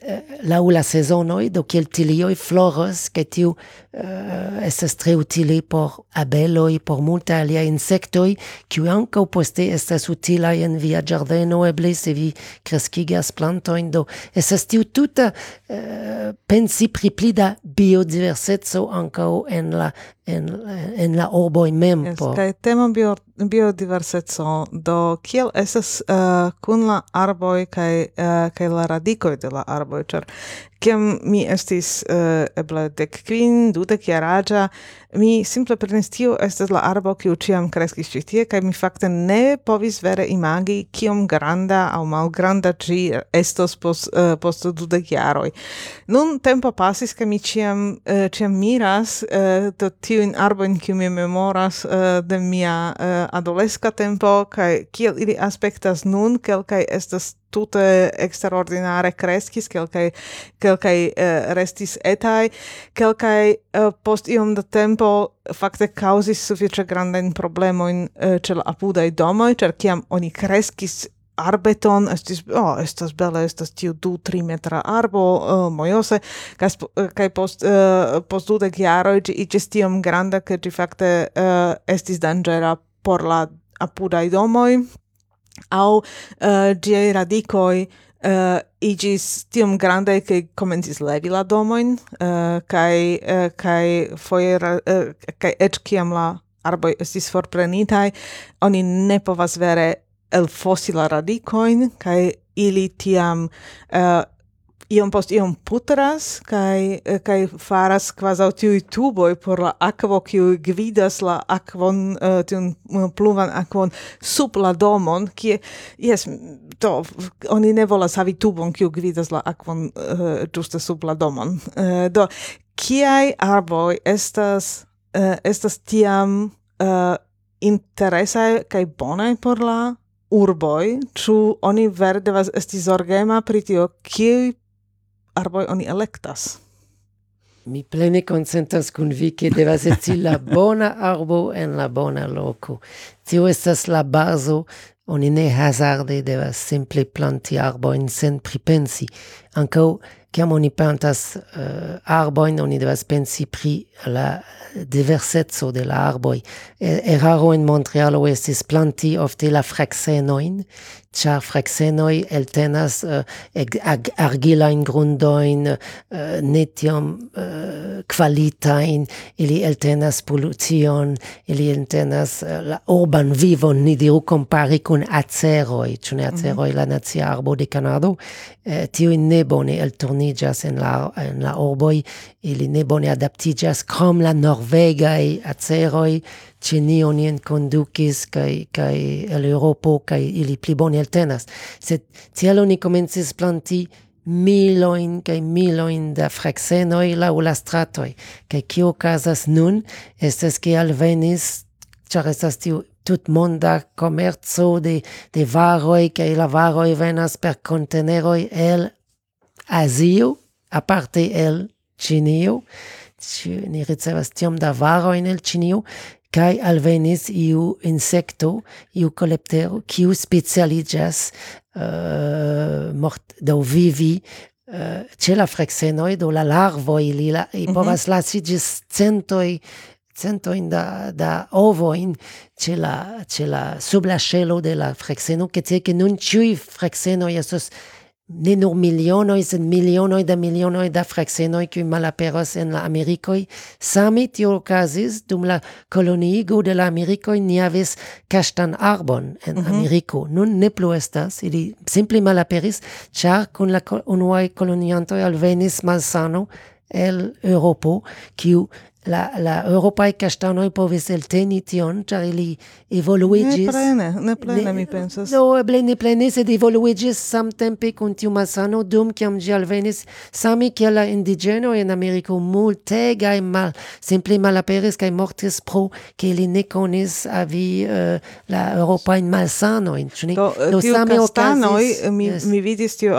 eh, laŭ la sezonoj, do kiel tilioj floras kaj tiu uh, estas tre utile por abeloi, por multa alia insectoi, kiu ankaŭ poste estas utilaj en via ĝardeno, eble se vi kreskigas plantojn, do estas tiu tuta uh, pensi pri pli da biodiverseco ankaŭ en la en, en la urboj mem. Yes, por... Kaj temo bio, biodiverseco, do kiel estas uh, kun la arboj kaj, uh, kaj la radikoj de la arboj, ĉar Kiam mi estis eh, uh, eble dek kvin, dudek jaraĝa, mi simple prenis tio estas la arbo kiu kreskis ĉi tie kaj mi fakte ne povis vere imagi kiom granda aŭ malgranda ĝi estos pos, uh, post dudek jaroj. Nun tempo pasis, kaj mi ĉiam uh, ĉiam miras uh, do tiuin arboin kiu mi memoras uh, de mia uh, adolesca tempo, kaj kiel ili aspektas nun, kelkaj estas tute extraordinare crescis, quelcae, quelcae uh, restis etai, quelcae uh, post iom da tempo fakte causis suffice grandain problemoin uh, eh, cel apudai domoi, cer ciam oni crescis arbeton, estis, oh, estas bele, estas tiu du, tri metra arbo, uh, mojose, kas, eh, kai post, uh, post dudek jaroj ĝi iĝis tiom granda, ke ĝi fakte uh, estis dangera por la apudai domoi, au eh, uh, die radicoi uh, igis tiom grande che comencis levi la domoin uh, kai uh, kai foie uh, kai et kiam la arboi estis forprenitai oni ne povas vere el fosila radicoin kai ili tiam uh, iom post iom putras kai eh, kai faras quasi au tiu tubo por la akvo kiu gvidas la akvon uh, tiun eh, pluvan akvon sub la domon ki jes to oni ne volas havi tubon kiu gvidas la akvon uh, ĝuste sub la domon. Uh, do kiai arboi estas uh, estas tiam uh, interesa kai bonaj por la urboi, ĉu oni vere devas esti zorgema pri tio, kiuj arboi oni electas? Mi plene consentas kun vi che devas esti la bona arbo en la bona loco. Tio estas la bazo, oni ne hazarde devas simple planti arboin sen pripensi. Ancao Kiam oni plantas uh, eh, arboin, oni devas pensi pri la diversezzo de la arboi. E, eraro in Montrealo estis planti ofte la fraxenoin, char fraxenoi eltenas eh, uh, argilain grundoin, uh, eh, netiom uh, qualitain, ili eltenas polution, ili eltenas uh, la urban vivon, ni diru compari cun aceroi, cune aceroi mm -hmm. la nazi arbo de Canado, uh, tio in ne bone disvaniĝas en la en la urboj ili ne bone adaptiĝas krom la norvegaj aceroi, ĉe ni oni enkondukis kai kai el Europo kai ili pli bone eltenas. Sed tiel oni comencis planti miloin kai miloin da freksenoj laŭ la stratoi kai kio okazas nun? Estes ke alvenis char estas tiu tutmonda commerzo de de varoi kai la varoi venas per conteneroi el Asio, aparte el cinio, ni ricevas tiom da varoj en el Ĉinio, kaj alvenis iu insekto, iu koleptero, kiu specialiĝas uh, mort, do vivi uh, ĉe la do la larvoj ili, la, ili mm -hmm. povas lasi ĝis centoj centojn da, da ovojn ĉe la, ĉe la, sub la de la frekseno, ke tie ke nun ĉiuj freksenoj estos ne nur milionoj, sed milionoj da milionoj da fraksenoj, kiuj malaperos en la Americoi, sami tio okazis dum la koloniigo de la Americoi ni havis kaŝtan arbon en mm -hmm. Ameriko. Nun ne plu estas, ili simple malaperis, char kun la unuaj al alvenis malsano el europo kiu la, la europa Europae castanoi povis elteni tion, char ili evoluigis. Ne plene, ne plene, mi pensas. no eble ne plene, sed evoluigis samtempe con tiu masano dum ciam gi alvenis, sami che la indigeno in Americo multegae mal, simple malaperis cae mortis pro che ili ne conis avi uh, la Europaen malsanoin. Do, eh, do sami same castanoi, eh, mi, yes. mi vidis tio,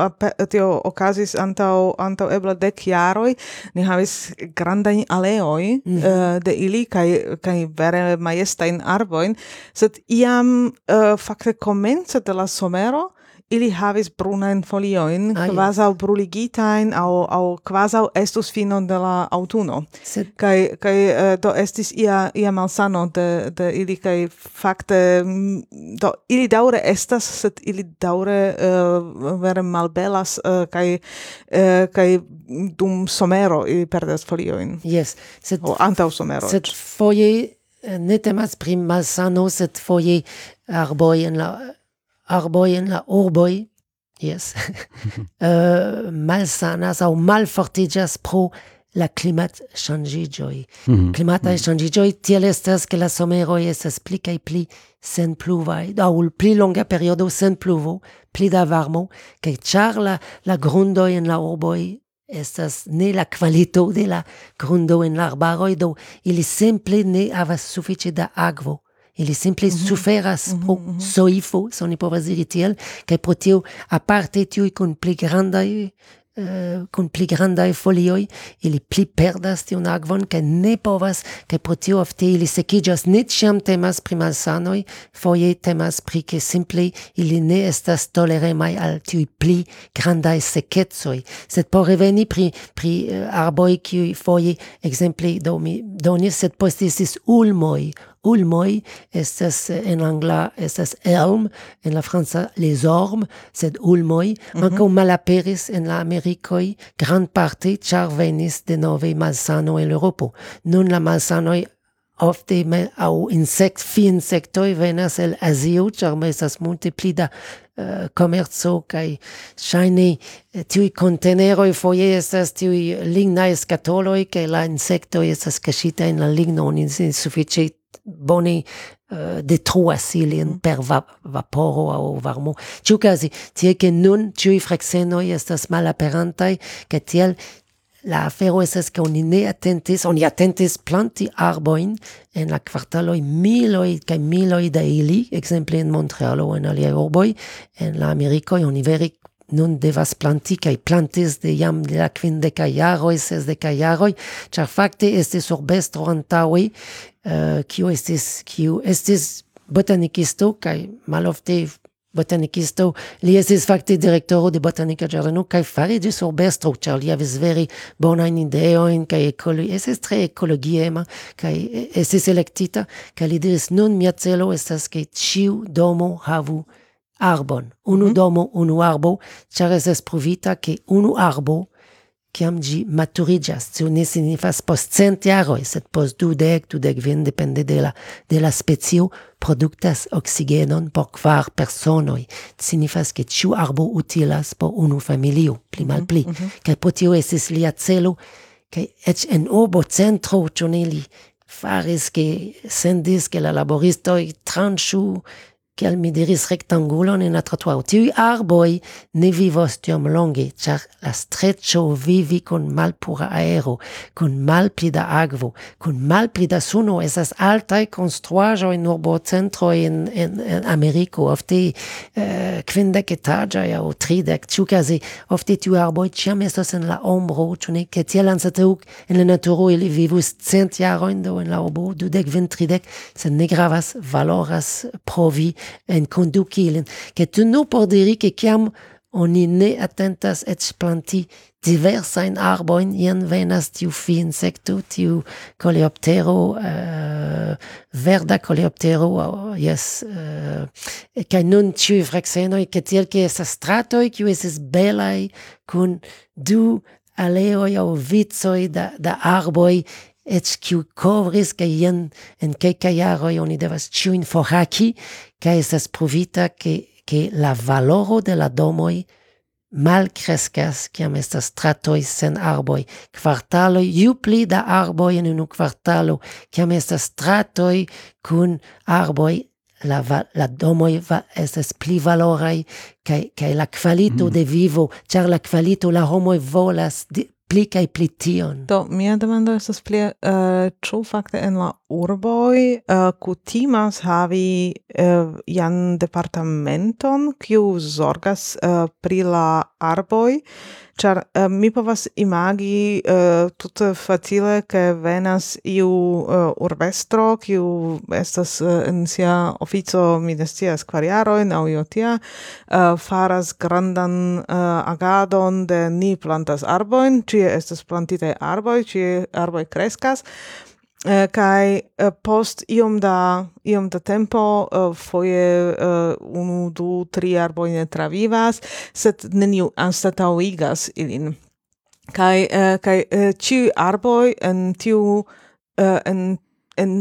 tio ocasis antau, antau ebla dec jaroi, ni havis grandain aleoi, mm. uh, de ili kai kai vere majestajn arboin sed iam uh, fakte komence de la somero ili havis brunain folioin, ah, quasau bruligitain, au, au quasau estus fino de la autuno. Sed... Kai, kai uh, eh, do estis ia, ia malsano de, de ili, kai fakte, mm, do, ili daure estas, sed ili daure uh, vere malbelas, eh, uh, kai, uh, kai dum somero ili perdas folioin. Yes. Sed... O antau somero. Sed foie ne temas pri malsano, sed foie arboi en la Arboyen la urboj jes euh, malsanas aŭ malfortiĝas pro la klimatŝanĝiĝoj. Mhm. Klimataj ŝanĝiĝoj tiel estas ke la someroj estas pli kaj pli senpluvaj, aŭ pli longa periodo sen pluvo, pli da varmo, kaj ĉar la, la grundoj en la urboj estas ne la kvalito de la grundo en la arbaroj, do ili simple ne havas sufiĉe da akvo. ili simple mm -hmm. suferas mm -hmm. pro mhm. soifo, se oni povas diri tiel, kaj pro tio aparte tiuj kun pli grandaj Uh, kun pli grandaj folioj ili pli perdas tiun akvon kaj ne povas kaj pro tio ofte ili sekiĝas ne ĉiam temas pri malsanoj foje temas pri ke simple ili ne estas toleremaj al tiuj pli grandaj sekecoj sed por reveni pri pri uh, arboj kiuj foje ekzemple do mi donis sed poste estis ulmoj Ulmoj estas en angla estas elm, en la franca les ormes, sed ulmoj mm -hmm. ankaŭ malaperis en la Amerikoj grandparte ĉar venis denove malsano el Eŭropo. Nun la malsanoj ofte aŭ insekt fi insektoj venas el Azio, ĉar estas multe pli da uh, komerco kaj ŝajne eh, tiuj konteneroj foje estas tiuj lignaj skatoloj kaj la insektoj estas kaŝita en la ligno, oni sufiĉe boni uh, eh, detruas ilin mm. per va vaporo au varmo. Ciu casi, tie che nun ciui frexenoi estas malaperantai, che tiel la afero esas che oni ne attentis, oni attentis planti arboin en la quartaloi miloi cae miloi da ili, exemple en Montrealo en alia urboi, en la Americoi oni veri nun devas planti kai plantis de jam de la kvindekaj de sesdekaj jaroj, ĉar facte estis urbestro antaŭe, uh, kiu estis, kiu estis botanikisto kai malofte botanikisto, li estis facte direktoro de botanika ĝardeno kai fariĝis urbestro, char li havis vere bonajn ideojn kai ekolo estis tre ekologiema kai estis selectita kai li diris nun mia celo estas ke ciu domo havu arbon, unu mm -hmm. domo, unu arbo, char es provita che unu arbo kiam gi maturigas, tio ne signifas post cent jaroj, sed post dudek, dudek vin, depende de la, de la specio, productas oxigenon por quar personoi Signifas, che ciu arbo utilas por unu familio, pli malpli. Mhm, mm -hmm. Kaj pro tio estis lia celo, kaj eĉ en urbo centro, ĉu faris, che sendis, che la laboristoi tranchu che mi diris rectangulon en la trottoir. Tiui arboi ne vivos tiom longe, char la streccio vivi con malpura aero, con malpli da agvo, con malpli da suno, esas altai construajo in urbo centro in, in, in Americo, ofte eh, quindec etagia o tridec, ciu casi, ofte tiu arboi ciam estos en la ombro, ciune, che tiel ansateuc en la naturo ili vivus cent jaroin do in la urbo, dudec, vintridec, se ne gravas valoras provi en conduci ilin, che tu nu por diri che chiam oni ne attentas et planti diversain arboin, ien venas tiu fi insectu, tiu coleoptero, uh, verda coleoptero, uh, yes, uh, cae nun tiu frexenoi, che tiel che esas stratoi, kiu esas belai, kun du aleoi au vizoi da, da arboi, et kiu kovris kaj jen en kelkaj jaroj oni devas ĉiujn forhaki kaj estas provita ke ke la valoro de la mal malkreskas kiam estas stratoi sen arboi quartalo ju pli da arboi en unu quartalo, kiam estas stratoi kun arboi la, va, la domoi va, estas pli valorai kaj, la qualito mm. de vivo, char la qualito la homo volas di, pli kaj pli tion. Do, mia demando estas pli, uh, eh, ĉu fakte en la urboj eh, uh, kutimas havi eh, uh, jan departamenton, kiu zorgas uh, pri la arboj, Char, uh, mi povas imagi uh, tute facile, ke venas iu uh, urbestro, kiu estas uh, en sia ofico, mi ne scias, kvar jarojn aŭ io tia, uh, faras grandan uh, agadon de ni plantas arbojn, ĉie estas plantitaj arboj, ĉie arboj kreskas, Eh, kaj eh, post iom da iom da tempo eh, foje unu du tri arboj ne travivas sed neniu anstataŭigas ilin. Kai kai ĉiuj arboj en tiu en en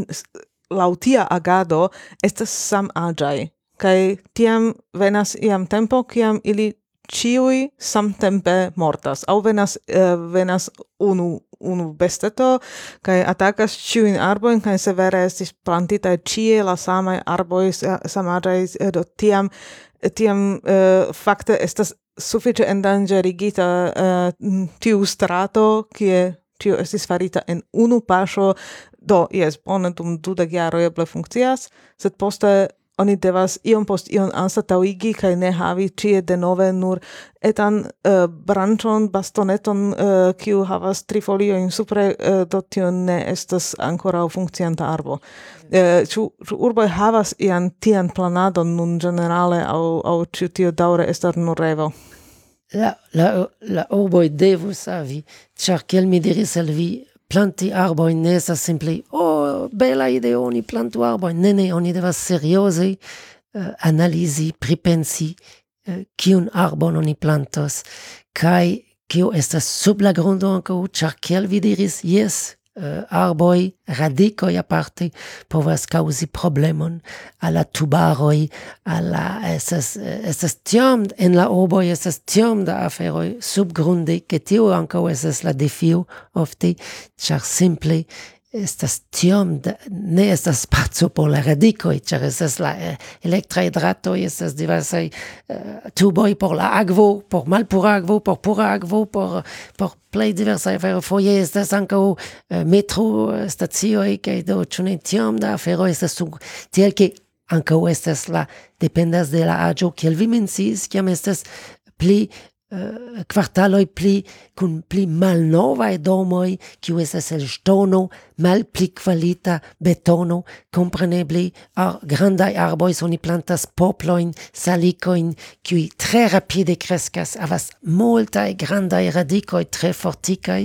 lautia agado estas sam aĝaj kai tiam venas iam tempo kiam ili ciui samtempe mortas. Au venas uh, venas unu unu besteto kai atakas ciuin arboin kai severe estis plantita cie la sama arboi samadai eh, do tiam tiam uh, fakte estas suffice endangerigita uh, tiu strato kie tio estis farita en unu paŝo. Do yes, bone dum dudek jaro eble funkcias sed poste oni devas iom post iom anstataŭigi kaj ne havi ĉie denove nur etan uh, branĉon bastoneton uh, kiu havas tri foliojn supre uh, do tio ne estas ankoraŭ funkcianta arbo. Ĉu uh, urboj havas ian tian planadon nun ĝenerale aŭ aŭ ĉu tio daŭre estas nur revo? La, la, la urboj devus havi, ĉar kiel mi diris al vi, planti arboi ne estas simple oh bela ideo oni plantu arboi. Ne ne oni deva seriose uh, analisi pripensi uh, kiun arbon oni plantos. Kai kio estas sub la grundo anko char kiel vi diris yes Uh, arboi radikoj aparte povas kaŭzi problemon al la tubaroi a la estas estas tiom en la urboj estas tiom da aferoi subgrunde, ke tio ankaŭ estas la defio ofte, ĉar simple estas tiom da, ne estas spaco por la radicoj, ĉar estas la eh, elektraj dratoj, estas diversaj eh, tuboj por la akvo, por malpura akvo, por pura akvo, por por plej diversaj aferoj. Foje estas ankaŭ eh, metro eh, stacioj kaj do ĉu ne tiom da aferoj estas sub tiel ke ankaŭ estas la dependas de la aĝo kiel vi menciis kiam estas pli uh, quartaloi pli kun pli malnovaj domoj, kiu estas el ŝtono, malpli kvalita betono, kompreneble ar grandaj arboj oni plantas poplojn, salikojn, kiuj tre rapide kreskas, havas multaj grandaj radikoj tre fortikaj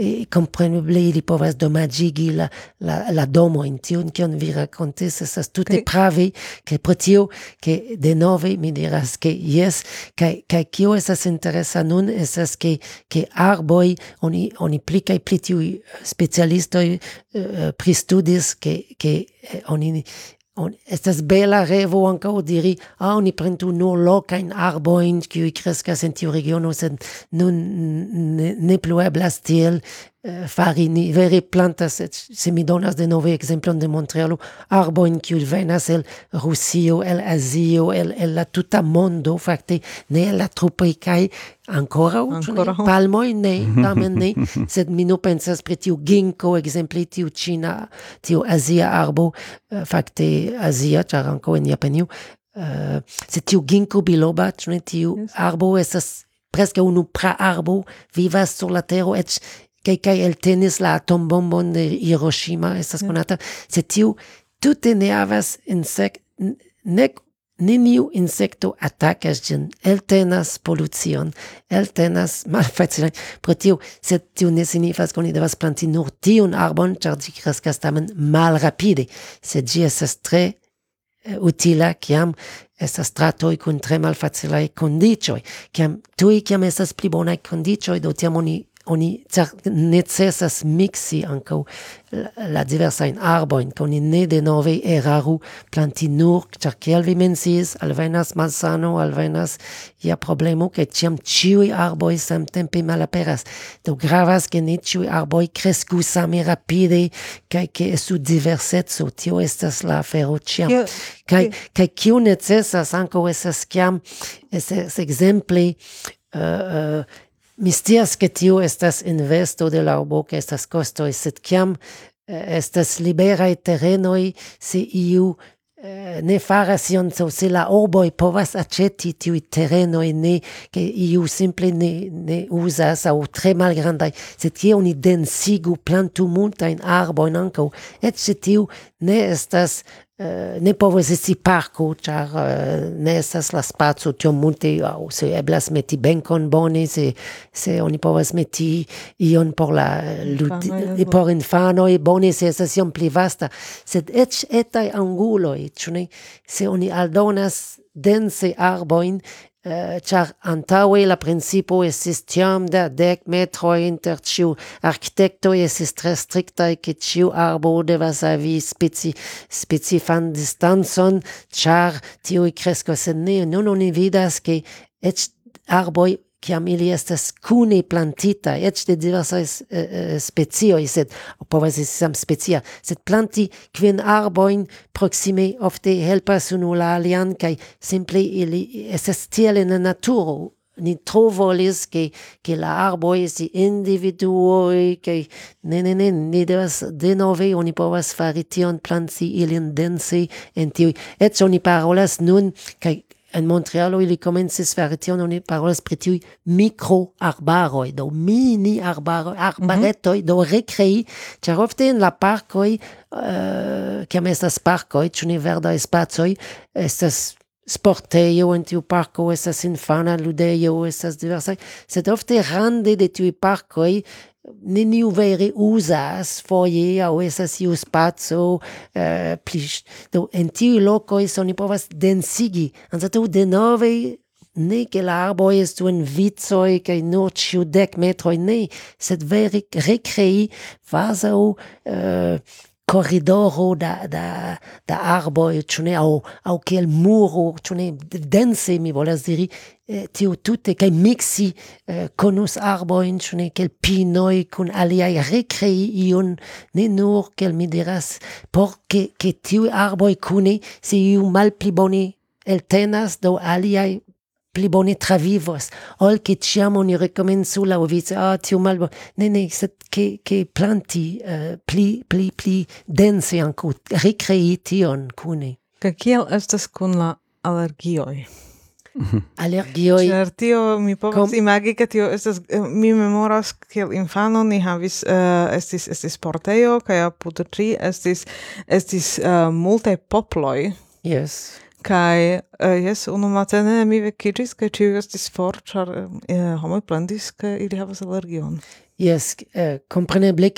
e compreneble ili povas domagigi la, la, la domo in tion kion vi racontis estas tute pravi che pro tio che de nove mi diras che yes kai kai kio esas interesa nun esas che che arboi oni oni pli kaj pli tiu specialistoj uh, pristudis che che eh, oni On, estas bela revo ankaŭ diri, ah, oni prentu nur lokajn arbojn kiuj kreskas en tiu regiono, sed nun ne, ne plu eblas tiel, uh, fari ni vere plantas se mi donas de nove exemplon de Montrealo arboin kiu venas el Rusio el Azio el, el la tuta mondo fakte ne el la trupoj kaj ancora ancora palmoi ne tamen ne sed mi no pensas pri tiu ginkgo exempli tiu Cina tiu Azia arbo uh, fakte Azia ĉar ankaŭ en Japanio uh, sed tiu ginkgo biloba ĉu tiu yes. arbo estas preske unu pra arbo vivas sur la tero eĉ kai kai eltenis la atombombon de Hiroshima estas konata. Se tiu tute ne havas insek nek neniu insekto atakas ĝin. Eltenas polucion eltenas malfacile pro tio se tiu ne signifas ke oni devas planti nur tiun arbon ĉar ĝi kreskas tamen malrapide. Se ĝi estas tre eh, utila kiam estas stratoj kun tre malfacilaj kondiĉoj. Kiam tuj kiam estas pli bonaj kondiĉoj do tiam oni oni cer necessas mixi anco la diversajn arbojn, ke coni ne denove eraru planti nur, ĉar kiel vi menciis, alvenas malsano, alvenas ia problemo, ke ĉiam ĉiuj sam samtempe malaperas. Do gravas, che ne ĉiuj arboj crescu sami rapide, kaj ke estu diversetso tio estas la afero ciam kai kai kiu necesas anco esas ciam estas exempli uh, uh, Mi stias che tiu estas investo de la urbo, che estas costo, sed ciam eh, estas liberai terrenoi se iu eh, ne faras ion, so se la urboi povas aceti tiui terrenoi ne, che iu simple ne, ne usas, au tre malgrandai, se tie oni densigu plantu multain arboin ancau, et se tiu ne estas Eh, ne povas esti parko, ĉar eh, ne estas la spaco tiom multe, aŭ se eblas meti benkon bone, se se oni povas meti ion por la eh, ludi, por infanoj bone, se estas iom pli vasta, sed eĉ etaj anguloj, ĉu ne? Se oni aldonas dense arbojn, Uh, antaŭe la principo estis tiam da dek metroj inter ĉiu. Arkitektoj estis tre striktaj, ke ĉiu arbo devas havi speci, specifan distancon, ĉar tiuj kreskos en neo. Nun oni vidas, ke eĉ arboj kiam ili estas kune plantita, ec de diversaj eh, eh, uh, specioi, sed povas esi sam specia, sed planti quin arboin proxime ofte helpas unu la alian, kaj simple ili estes tiel in naturo, ni tro volis ke, che la arboj esti individuoi, che ne, ne, ne, ni devas denove, oni povas fari tion, planti ilin dense en tiuj, ec oni parolas nun, kai en Montrealo ili komencis fare tion, oni parolas pri tiuj mikroarbaroj, do mini arbaroj, arbaretoj, mm -hmm. do recrei, ĉar ofte en la parkoj, uh, kiam estas parkoj, ĉu ne verdaj spacoj, estas sportejo en tiu parko, estas infana ludejo, estas diversaj, sed ofte rande de tiuj parkoj nenio vere usas foje aŭ estas iu spaco eh, pli do no, en tiuj lokoj oni povas densigi. Anstataŭ denove ne ke la arboj estu en vicoj kaj nur ĉiu dek metroj ne. Sed vere rekrei kvazaŭ eh, corridoro da da da arbo e chune au au quel muro chune dense mi volas diri eh, tiu tutte che mixi eh, conus arbo in chune quel pinoi con aliai recrei ion ne nur quel mi diras por che che tiu arbo cune si iu mal pli boni el tenas do aliai pli bone travivos, ol che ciam oni recomenzu la ovice, ah, tiu malbo, ne, ne, set che, che planti uh, pli, pli, pli dense anco, ricrei tion cune. Ca kiel estas cun la allergioi? Allergioi... Cer tio mi povas Com... imagi ca tio estas eh, mi memoras kiel infano ni havis uh, estis estis ca kaj apud tri estis estis uh, multaj poploj. Yes. Kaj eh, jaz onomate ne amive kičis. Yes, eh, eh, eh compreneble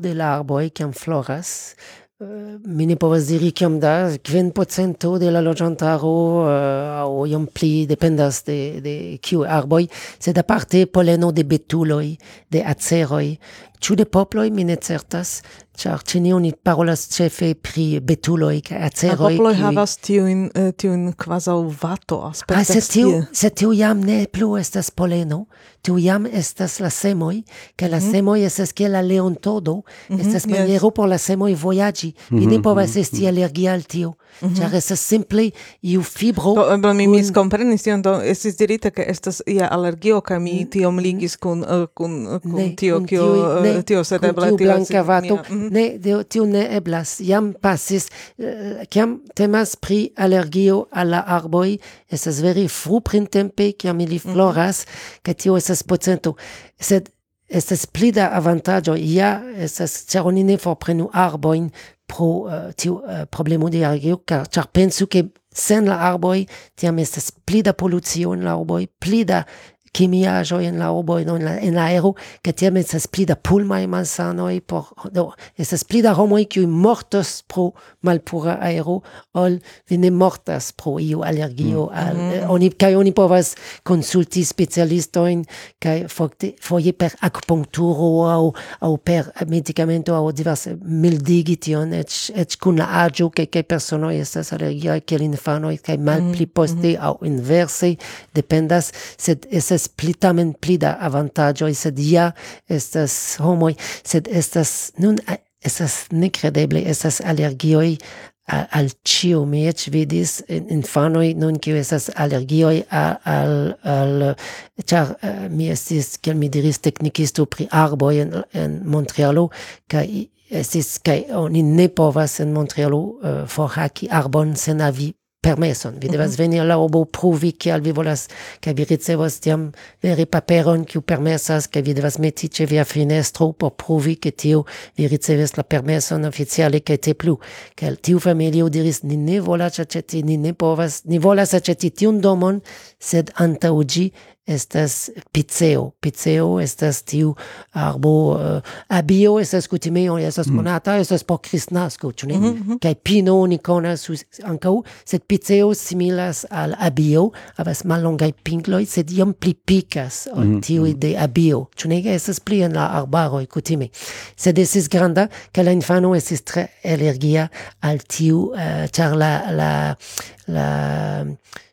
de la arboi kiam floras, eh, mi ne povas diri kiam da, kvin procento de la loĝantaro eh, aŭ iom pli dependas de, de kiu arboj, sed aparte poleno de betuloj, de aceroj, Ĉu de poploj mi ne certas, char ĉe ni oni parolas cefe pri betuloi ca aceroi. A poploj havas havas uh, tiujn eh, quasau vato aspectas Ah, se tiu, Se tiu jam ne plu estas poleno, tiu jam estas la semoi, ca la mm. semoi estas kiel la leontodo, mm -hmm, estas maniero yes. por la semoi voyagi, Mm -hmm, mi ne mhm, povas mhm, esti mm -hmm. alergia al tiu. mm -hmm. Char estas simple iu fibro. Do, do eh, mi un... miskomprenis tion, do estis dirite ke estas ia allergio, ca mi mm -hmm. tiom ligis kun, uh, kun, kun, kun tio, kio... Ne, ne, tio sed eble tiu blanca vato, ne, de, tio ne eblas, jam pasis, eh, kiam temas pri alergio alla arboi, estas veri fru printempe, kiam ili floras, mm tio estas pocento, sed estas pli da avantaggio ja estas ĉar oni ne forprenu arboin pro eh, uh, tiu uh, eh, problemo de alergio car char pensu ke sen la arboi tiam estas pli da polucio la arboi pli da chimiajo en la obo en la en la aero que tiam estas pli da pulmaj malsanoj por do estas pli da homoj kiuj mortos pro malpura aero ol vi ne mortas pro iu allergio mm. al mm. eh, oni kaj oni povas konsulti specialistojn kaj fakte foje per akupunkturo aŭ aŭ per medikamento aŭ diverse mildigi tion eĉ eĉ kun la aĝo kaj kaj personoj estas alergiaj kiel infanoj kaj malpli mm, poste mm -hmm. aŭ inverse dependas sed estas estas pli tamen pli da avantaĝoj, sed ja estas homoj, sed estas nun estas nekredeble, estas alergioj al, al ciu. Mi ec vidis infanoi nun kiu estas alergioi al, al, al char uh, eh, mi estis kiel mi diris teknikisto pri arboj en, en Montrealo kaj estis kaj oni ne povas en Montrealo uh, eh, forhaki arbon sen avi permeson. Vi devas veni al la urbo pruvi che al vi volas, che vi ricevos tiam veri paperon kiu permesas, che vi devas meti ce via finestro por pruvi che tiu vi riceves la permeson oficiale che te plu. Che al tiu familio diris, ni ne volas aceti, ni ne povas, ni volas aceti tiun domon, sed antaugi estas pizeo. Pizeo estas tiu arbo uh, abio, estas kutime, oni estas mm. konata, estas por kristnasko, ĉu ne? Mm -hmm. Kaj pino oni konas ankaŭ, sed pizeo similas al abio, havas mallongaj pingloj, sed iom pli pikas ol mm -hmm. tiuj de abio, ĉu ne? Estas pli en la arbaroj kutime. Sed estis granda, kaj la infano estis tre alergia al tiu, uh, ĉar la, la la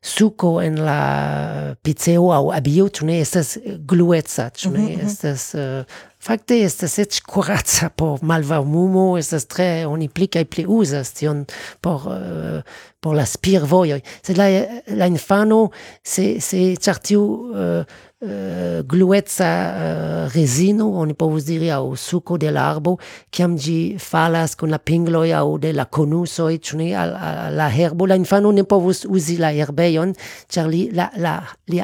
suco en la pizzeo au abio, tu ne estas eh, glueca, tu ne mm -hmm. estas... Uh, fakte estas eĉ kuraca por malvarmumo, estas tre, oni pli kaj pli uzas tion por, uh, por la spirvojoj. Sed la, la infano, se, se chartiu tiu... Uh, gluetza uh, resino, oni povus diri, au suco de l'arbo, ciam gi falas con la pingloi au de la conusoi, cune, al, al, la herbo, la infano ne povus usi la herbeion, char li, la, la, li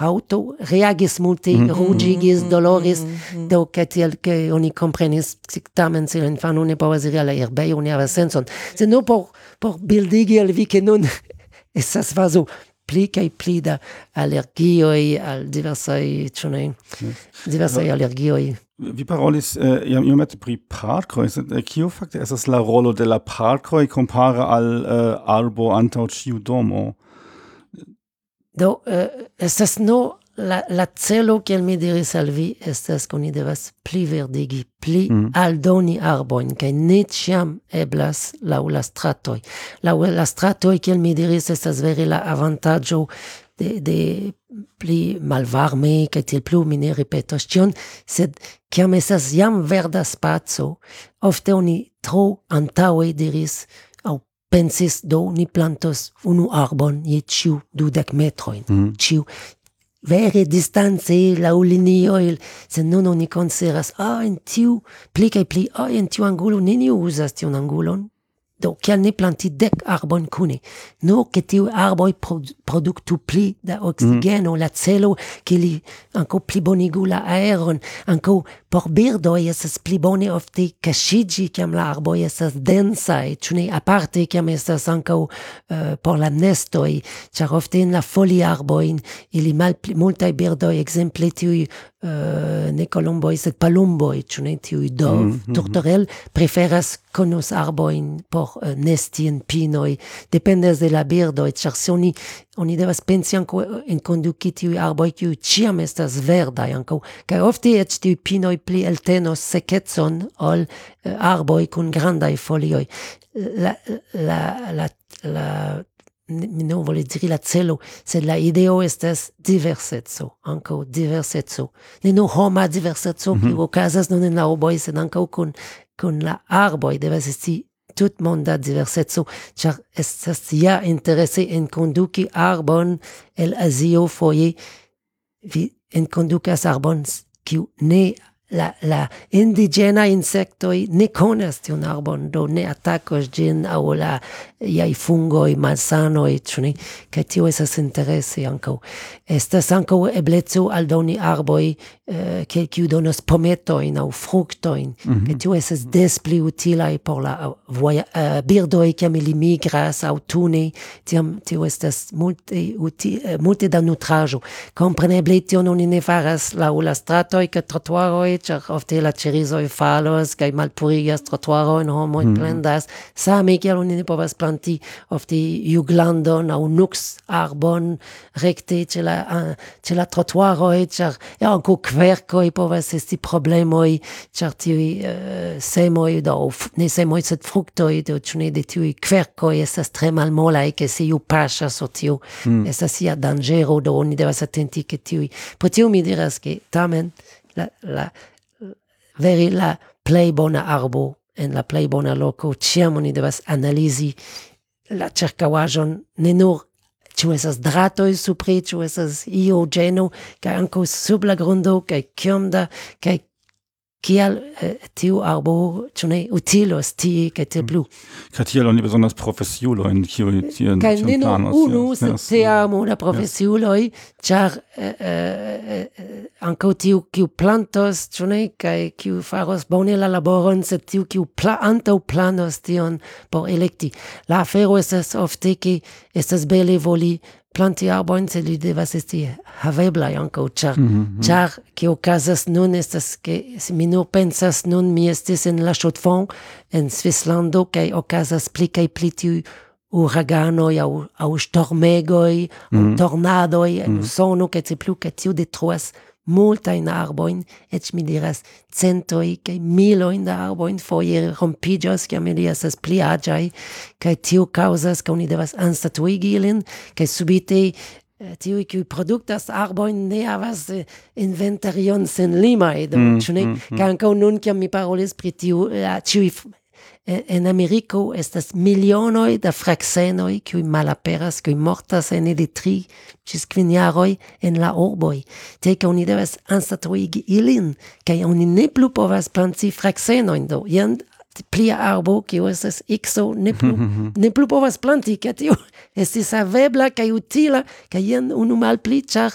auto reagis multe, mm -hmm. rugigis, doloris, mm -hmm. do che tiel che oni comprenis, tamen se l'infano ne povus iri la herbeio, ne havas senson. Se no por, por bildigi al vi che non esas vaso pli kaj pli da alergioj al diversaj ĉu ne diversaj alergioj Vi parolis uh, iam iomete pri parkoj, sed eh, kio fakte estas la rolo de la parkoj kompare al uh, arbo antaŭ ĉiu domo? Do uh, estas nur la, la celo, che mi diris al vi, estas ke ni devas pli verdigi, pli mm. aldoni arboin, che ne ciam eblas la stratoj. Laŭ la stratoi, che mi diris, estas veri la avantaggio de, de pli malvarme che til plu mi ne ripetos tion, sed ciam estas jam verda spaco, ofte oni tro antaue diris au pensis do ni plantos unu arbon je ciu dudek metroin, mm. ciu vere distanze laŭ linioj, se nun oni konsideras ah, en tiu pli kaj pli ah, en tiu angulo neniu uzas tiun angulon. Do kial ne planti dek arbojn kune? Nur ke tiuj arboj produ produktu pli da mhm. oksigeno, mm. la celo ke li ankaŭ plibonigu la aeron, ankaŭ Por birdoj estas pli bone ofte kaŝiĝi kiam la arboj estas densaj, ĉu aparte kiam estas ankaŭ uh, eh, por la nestoi char ofte in la foliarbojn ili malpli multaj birdoj exemple tiuj uh, eh, ne kolomboj sed palumboj, ĉu ne tiuj dov, mm, mm. -hmm. turtorel preferas konos arbojn por uh, nesti en pinoi dependes de la birdoj, ĉar se oni oni devas pensi ankaŭ eh, conduci tiuj arboi kiuj ciam estas verdai anco, kaj ofte eĉ tiuj pinoi pli eltenos secetson ol eh, uh, arboi kun grandai folioi. La, la, la, la mi non vole diri la celo, sed la ideo estas diversetso, anco diversetso. Ne nur homa diversetso, mm -hmm. kiu okazas non en la urboj, sed anco kun kun la arboi devas esti Tout måndag diversetso, ĉar estas ja interese enkonduki arbon el Azio foje. Vi enkondukas arbon, kiu ne la, la indiĝena insektoj ne konas tiun arbon, do ne atakos ĝin aŭ iai fungoi, malsanoi, ĉu ne? Kaj tio estas interese ankaŭ. Estas ankaŭ ebleco aldoni arboj, eh, ke kiu donos fructoin, mm -hmm. che tio esas des pli utilai por la eh, voia, uh, eh, birdoi che ili migras tuni tiam tio estas multe utile, multe da nutrajo. Compreneble tio non ne faras laŭ la stratoi che trotuaroj, ĉar ofte la ĉerizoj falos kaj malpurigas trotuarojn, homoj mhm. plendas, same kiel oni ne povas planti ofte juglandon au nux arbon recte ce la ce la trotuaroj ĉar ja ankaŭ kverkoj povas esti problemoi char tiuj uh, semoj do ne semoj sed fruktoj do ĉu de tiuj kverkoj estas tre malmolaj che se iu paŝas sur tiu mm. estas ia dangero do oni devas attenti che tiuj po tiu mi diras che tamen la, la veri la play bona arbo en la plej bona loco, ciam oni devas analisi la ĉirkaŭaĵon. Ne nur ciu esas dratoi supri, ciu esas io geno, kaj anco sub la grundo kaj ciom da kaj kial äh, tiu arbo ĉu utilos ti ke te blu mm. ka tiel oni besonders profesiulojn in tien kaj ne nur unu sed teamo da profesiuloj ĉar eh, eh, anko tiu kiu plantos ĉu ka kiu faros bone la laboron se tiu kiu pla antaŭplanos tion por electi la fero estas ofte ke estas bele voli plantear bom lide vas esti havebla ankaŭ ĉar mm -hmm. ĉar ke okazas nun estas ke mi nur pensas nun mi estis en la Ŝotfond en Svislando kaj okazas pli kaj pli tiuj uraganoj aŭ aŭ ŝtormegoj mm tornadoj en. Usono mhm. kaj plu kaj tio detruas multain arboin, et mi diras centoi cae miloin da arboin foie rompigios, ciam ili esas pli agiai, cae tiu causas ca uni devas anstatuigi ilin, cae subite eh, tiu qui productas arboin ne havas eh, inventarion sen limae, do, mm. Mm, mm. Ca ankaŭ nun, kiam mi parolis pri tiu, uh, en Americo estas milionoj da fraksenoj kiuj malaperas, kiuj mortas en ili tri ĝis kvin jaroj en la urboj. te ke oni devas anstataŭigi ilin, kaj oni ne plu povas planti fraksenojn do. Jen plia arbo kiu estas ikso ne plu ne plu povas planti ke tio estis havebla kaj utila kaj jen unu malpli ĉar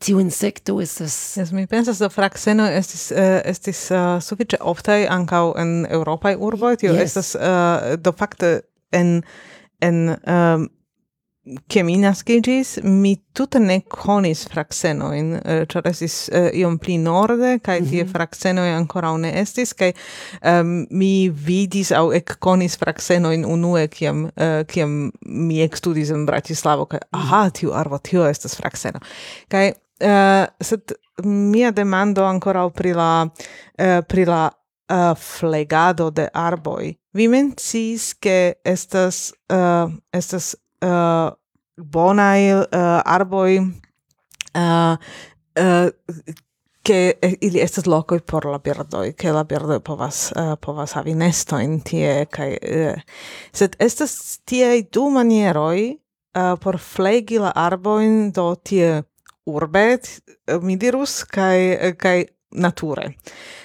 tiu insecto estas Yes, mi pensas do fraxeno estis uh, estis uh, sufiĉe oftaj ankaŭ en eŭropaj urboj, tio yes. estas uh, do fakte en en um, che mi nascigis mi tute ne konis fraxeno in uh, estis uh, iom pli norde kaj mm -hmm. tie mhm. fraksenoj ancora ne estis kaj um, mi vidis aŭ ekkonis fraksenojn unue kiam uh, kiam mi ekstudis in Bratislavo kaj mhm. aha tiu arvo tio estas fraxeno kai Uh, sed mia demando ancora pri la uh, pri la uh, flegado de arboi. Vi mencis che estas uh, estas uh, bonai uh, arboj uh, uh, che ili estas locoi por la birdoi, che la birdoi povas, uh, povas havi nestoin tie, kai, uh, sed estas tie du manieroi uh, por flegi la arboin, do tie urbe, eh, mi dirus, kai, eh, kai nature.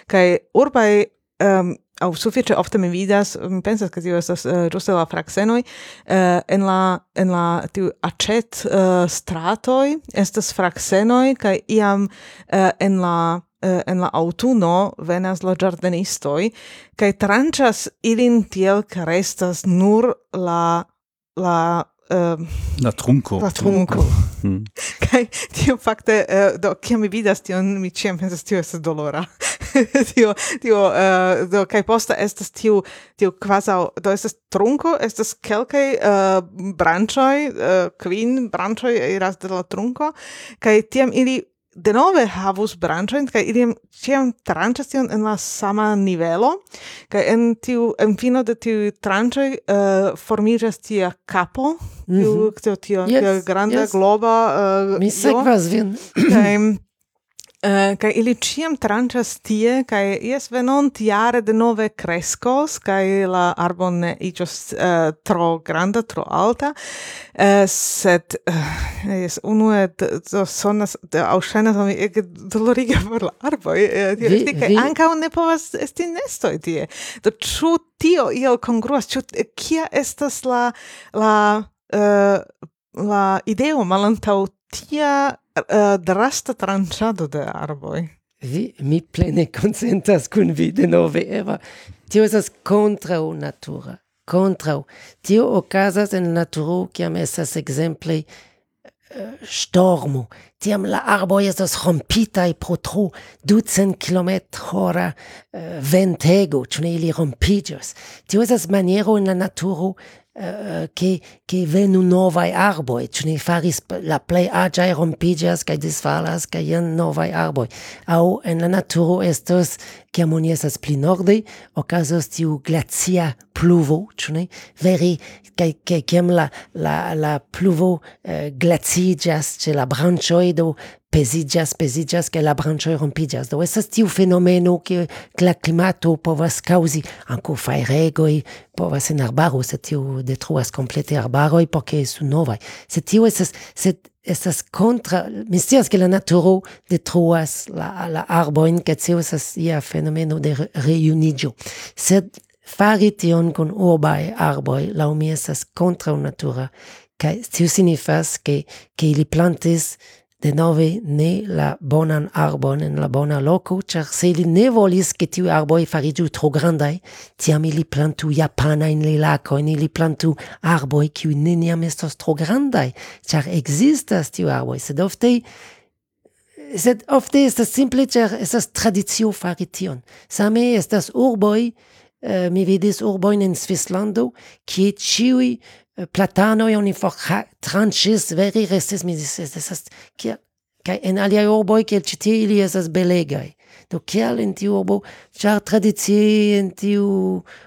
Kai urbai um, au sufiĉe ofte mi vidas mi pensas ke tio estas eh, uh, ĝuste la fraksenoj uh, en la en la tiu aĉet uh, stratoj estas fraksenoj kaj iam uh, en la uh, en la aŭtuno venas la ĝardenistoj kaj tranĉas ilin tiel ke restas nur la la uh, la trunco. la trunco. Mm. kai tio fakte uh, do kiam mi vidas tion mi ĉiam pensas tio estas dolora. Tio tio uh, do kai posta estas tio tio quasi do estas trunco estas kelkaj eh, uh, branchoi uh, queen branchoi iras de la trunco kai tiam ili denove havus branchoin, kai ili ciam tranchas tion en la sama nivelo kai en tiu en fino de tiu tranchoi uh, eh, formiĝas tia capo, tiu mm -hmm. tio tio, yes, tio granda yes. globa uh, mi sekvas vin Kai... Eh, uh, kai ili ciam tranchas tie, kai ies venont jare de nove crescos, kai la arbon ne igios uh, eh, tro granda, tro alta, uh, sed uh, ies unue sonas, auscenas ami ege doloriga por la arboi, uh, vi, vi... kai ancao ne povas esti nestoi tie. Do ciu tio iel congruas, ciu kia estas la, la, uh, la ideo malantau tia uh, drasta tranchado de arboi. Vi, mi plene consentas cun vi de nove, Eva. Tio esas contrau natura. Contrau. Tio ocasas en naturo, ciam esas exemple uh, eh, stormo. Tiam la arboi estas rompitai pro tro ducent kilometr hora uh, ventego, cune ili rompigios. Tio esas maniero en la naturo Eh, che, che venu novai arboi, ci ne faris la plei agiai rompigias, kai disfalas, kai jen novai arboi. Au, en la naturo estos komuniesas pli norde okazos tiu glacia pluvo, ĉu ne? Vere kaj kaj kiam la la la pluvo eh, glaciĝas ĉe la branĉoj do pesiĝas, pesiĝas, kaj la branĉoj rompiĝas. Do estas tiu fenomeno ke la klimato povas kaŭzi ankaŭ fajregoj, povas en arbaro, sed tiu detruas komplete arbaroj por ke estu novaj. Sed tio estas sed estas contra mi scias che la naturo detruas la la arboin che tio estas ia fenomeno de reunigio. Sed fari tion con urbaj arboi laŭ mi estas kontraŭnatura kai tio signifas che che ili plantis de nove ne la bonan arbon en la bona loco, char se li ne volis che tiu arboi farigiu tro grandai, tiam ili plantu japana in lilacoin, ili plantu arboi kiu neniam estos tro grandai, char existas tiu arboi, sed ofte sed ofte estas simple char estas tradicio fari tion. Same estas urboi, uh, eh, mi vidis urboin en Svislando, kie ĉiuj platanoj oni tranĉis veri restis mi diris estas kiel kai en alia urboj kiel ĉi tie ili estas belegai do kial in tiu urbo ĉar tradizie in tiu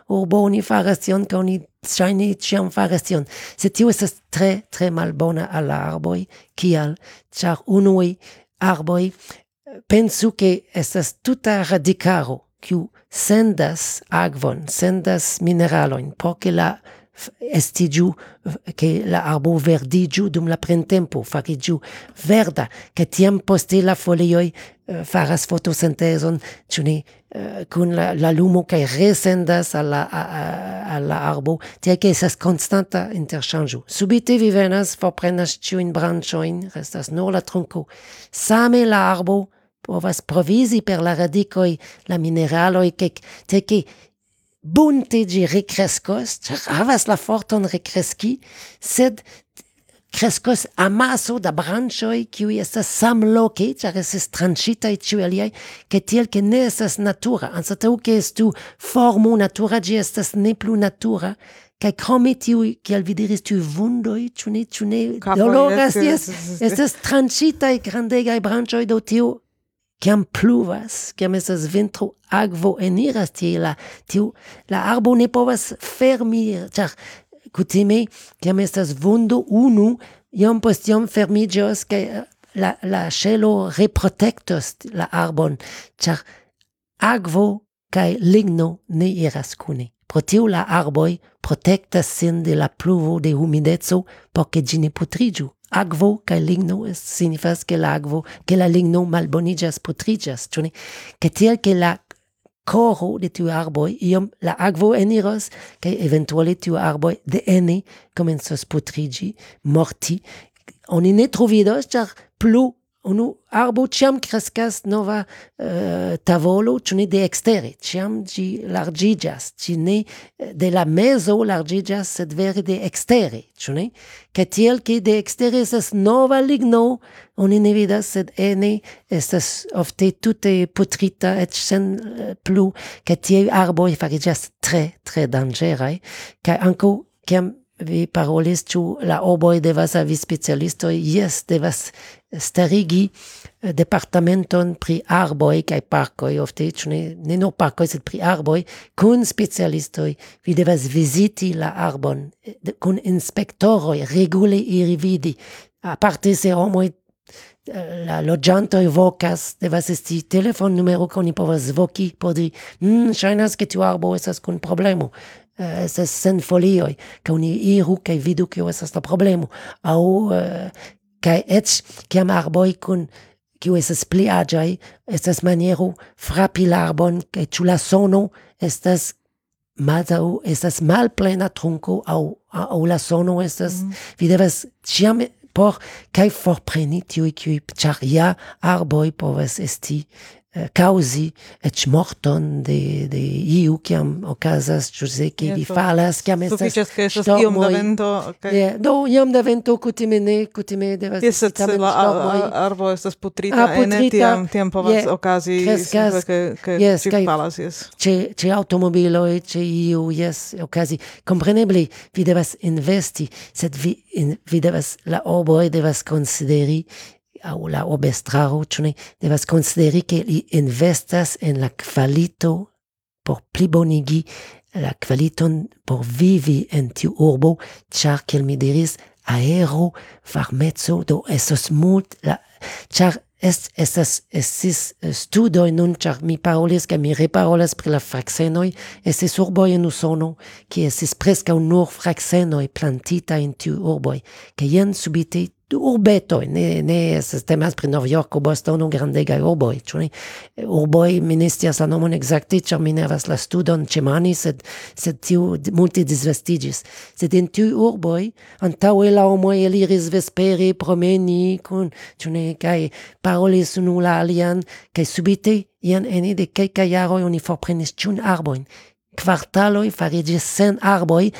urbo oni faras tion kaj oni ŝajne ĉiam faras tion. Se tio estas tre tre malbona al la arboj kial unui unuj arboj pensu ke estas tuta radikaro kiu sendas agvon sendas mineralojn por ke la estiĝu ke la arbo verdigiu dum la printempo farigiu verda ke tiam poste la folioj eh, faras fotosintezon ĉu ne eh, kun la, la lumo kaj resendas al la, al la arbo tia ke estas konstanta interŝanĝo. Subite vi venas forprenas ĉiujn branĉojn restas nur la trunko. Same la arbo povas provizi per la radikoj la mineraloj ke tiel ke bunte gi recrescos, havas la forton recresci, sed crescos amaso da branchoi qui estas samloke, ĉar estes tranĉitaj ciu aliai, che tiel ke ne estas natura. Anstataŭ che estu formo natura, gi estas ne plu natura, Kai krome tiu kiel vi diris, tiuj vundoi ĉu ne, ĉu ne doloras, jes, estas tranĉitaj grandegaj branĉoj, do tiu Ciam pluvas, ciam esas ventro, agvo eniras tie la, tiu, la arbo ne povas fermi, char, kutime, ciam estas vundo unu, iom post iom fermiĝos, kaj eh, la, la ŝelo reprotectos la arbon, char, agvo kaj ligno ne iras cune. Pro tiu la arboi protectas sin de la pluvo de humideco poche gine putrigiu. Agvo kai ligno signifas che l'agvo che la ligno tuni che tiel che la coro de tu arboi iom la agvo eniros che eventuale tu arboi de ene comenzos putrigi morti. Oni ne trovidos char plu unu arbo ciam crescas nova uh, tavolo, ciu ne de extere, ciam gi largigas, ci ne de la meso largigas, sed veri de extere, ciu ne? Ca tiel che de extere esas nova ligno, oni ne vidas, sed ene estas ofte tutte putrita, et sen uh, plu, ca tiel arboi farigas tre, tre dangerai, ca anco, ciam vi parolis ĉu la oboj devas havi specialistoj? Jes devas starigi eh, departamenton pri arboj kaj parkoj. Ofte ĉu ne ne nur parkoj sed pri arboj kun specialistoj. Vi devas viziti la arbon eh, kun inspektoroj regule iri vidi. Aparte se homoj eh, la loĝantoj vokas devas esti telefonnumero ke oni povas voki por diri mm, ŝajnas ke tiu arbo estas kun problemo eh, sen folioi ca uni iru ca vidu kio estas la problemo au eh, kaj eĉ kiam arboj kun kiu estas pli aĝaj estas maniero frapi l'arbon arbon kaj ĉu la sono estas maltaŭ estas malplena tronco au au la sono estas mm. vi devas ĉiam por kai forpreni tiuj kiuj ĉar ja arboj povas esti Eh, causi et morton de de iu kiam okazas ĵuze ke li falas kiam estas ke estas iom da vento okay. do iom da vento kutime ne kutime devas esti se la arbo estas putrita ah, ene tiam tiam povas okazi ke jes kaj falas yes. ce, ce automobilo e ce iu yes okazi compreneble vi devas investi sed vi vi devas la urboj devas consideri au la obestraro, ĉu devas consideri che li investas en la qualito por plibonigi la qualiton por vivi en tiu urbo, char, kiel mi diris, aero, varmeco, do esos mult, la, char est, estas, estis eh, studoi nun, char mi parolis, ca mi reparolas pri la fraxenoi, estis urboi en Usono, ki estis presca nur fraxenoi plantita in tiu urboi, ca jen subite du ne, ne estas temas pri New York o Boston o ne? Urboj, mi ne scias la nomon ekzakte, ĉar mi ne la studon chemani sed, sed tiu multi disvestigis Sed in tiu urboj, antaŭe la homoj eliris vespere, promeni, kun, ĉu kai parolis unu la alian, kai subite, ian ene de kai jaroj oni forprenis arboin arbojn. Kvartaloj farigis sen arboi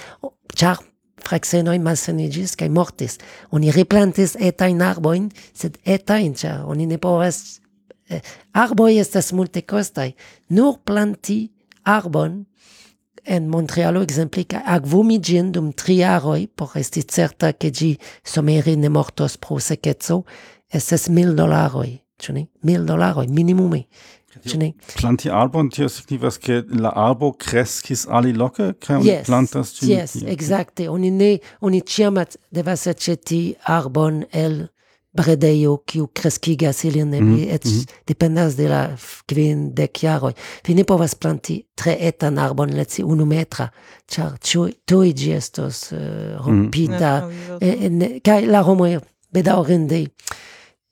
char fraxenoi malsanigis kaj mortis. Oni replantis etain arboin, sed etain, cia, oni ne povas... Eh, arboj estas multekostaj. Nur planti arbon en Montrealo ekzemple kaj akvumi ĝin dum tri aroi por esti certa che gi someri ne mortos pro sekeco estes mil dolaroi, cioni? Mil dolaroi, minimume. Ĉu ne? Planti arbon tio signifas ke la arbo kreskis aliloke kaj oni yes, plantas ĝin. Yes, exacte. Oni ne oni ĉiam devas aĉeti arbon el bredejo kiu kreskigas ilin mm -hmm. et mm -hmm. dependas de la kvin dek jaroj. Vi ne povas planti tre etan arbon, leci unu metra, ĉar tuj ĝi estos uh, rompita. Mm -hmm. e, e, kaj la homoj bedaŭrinde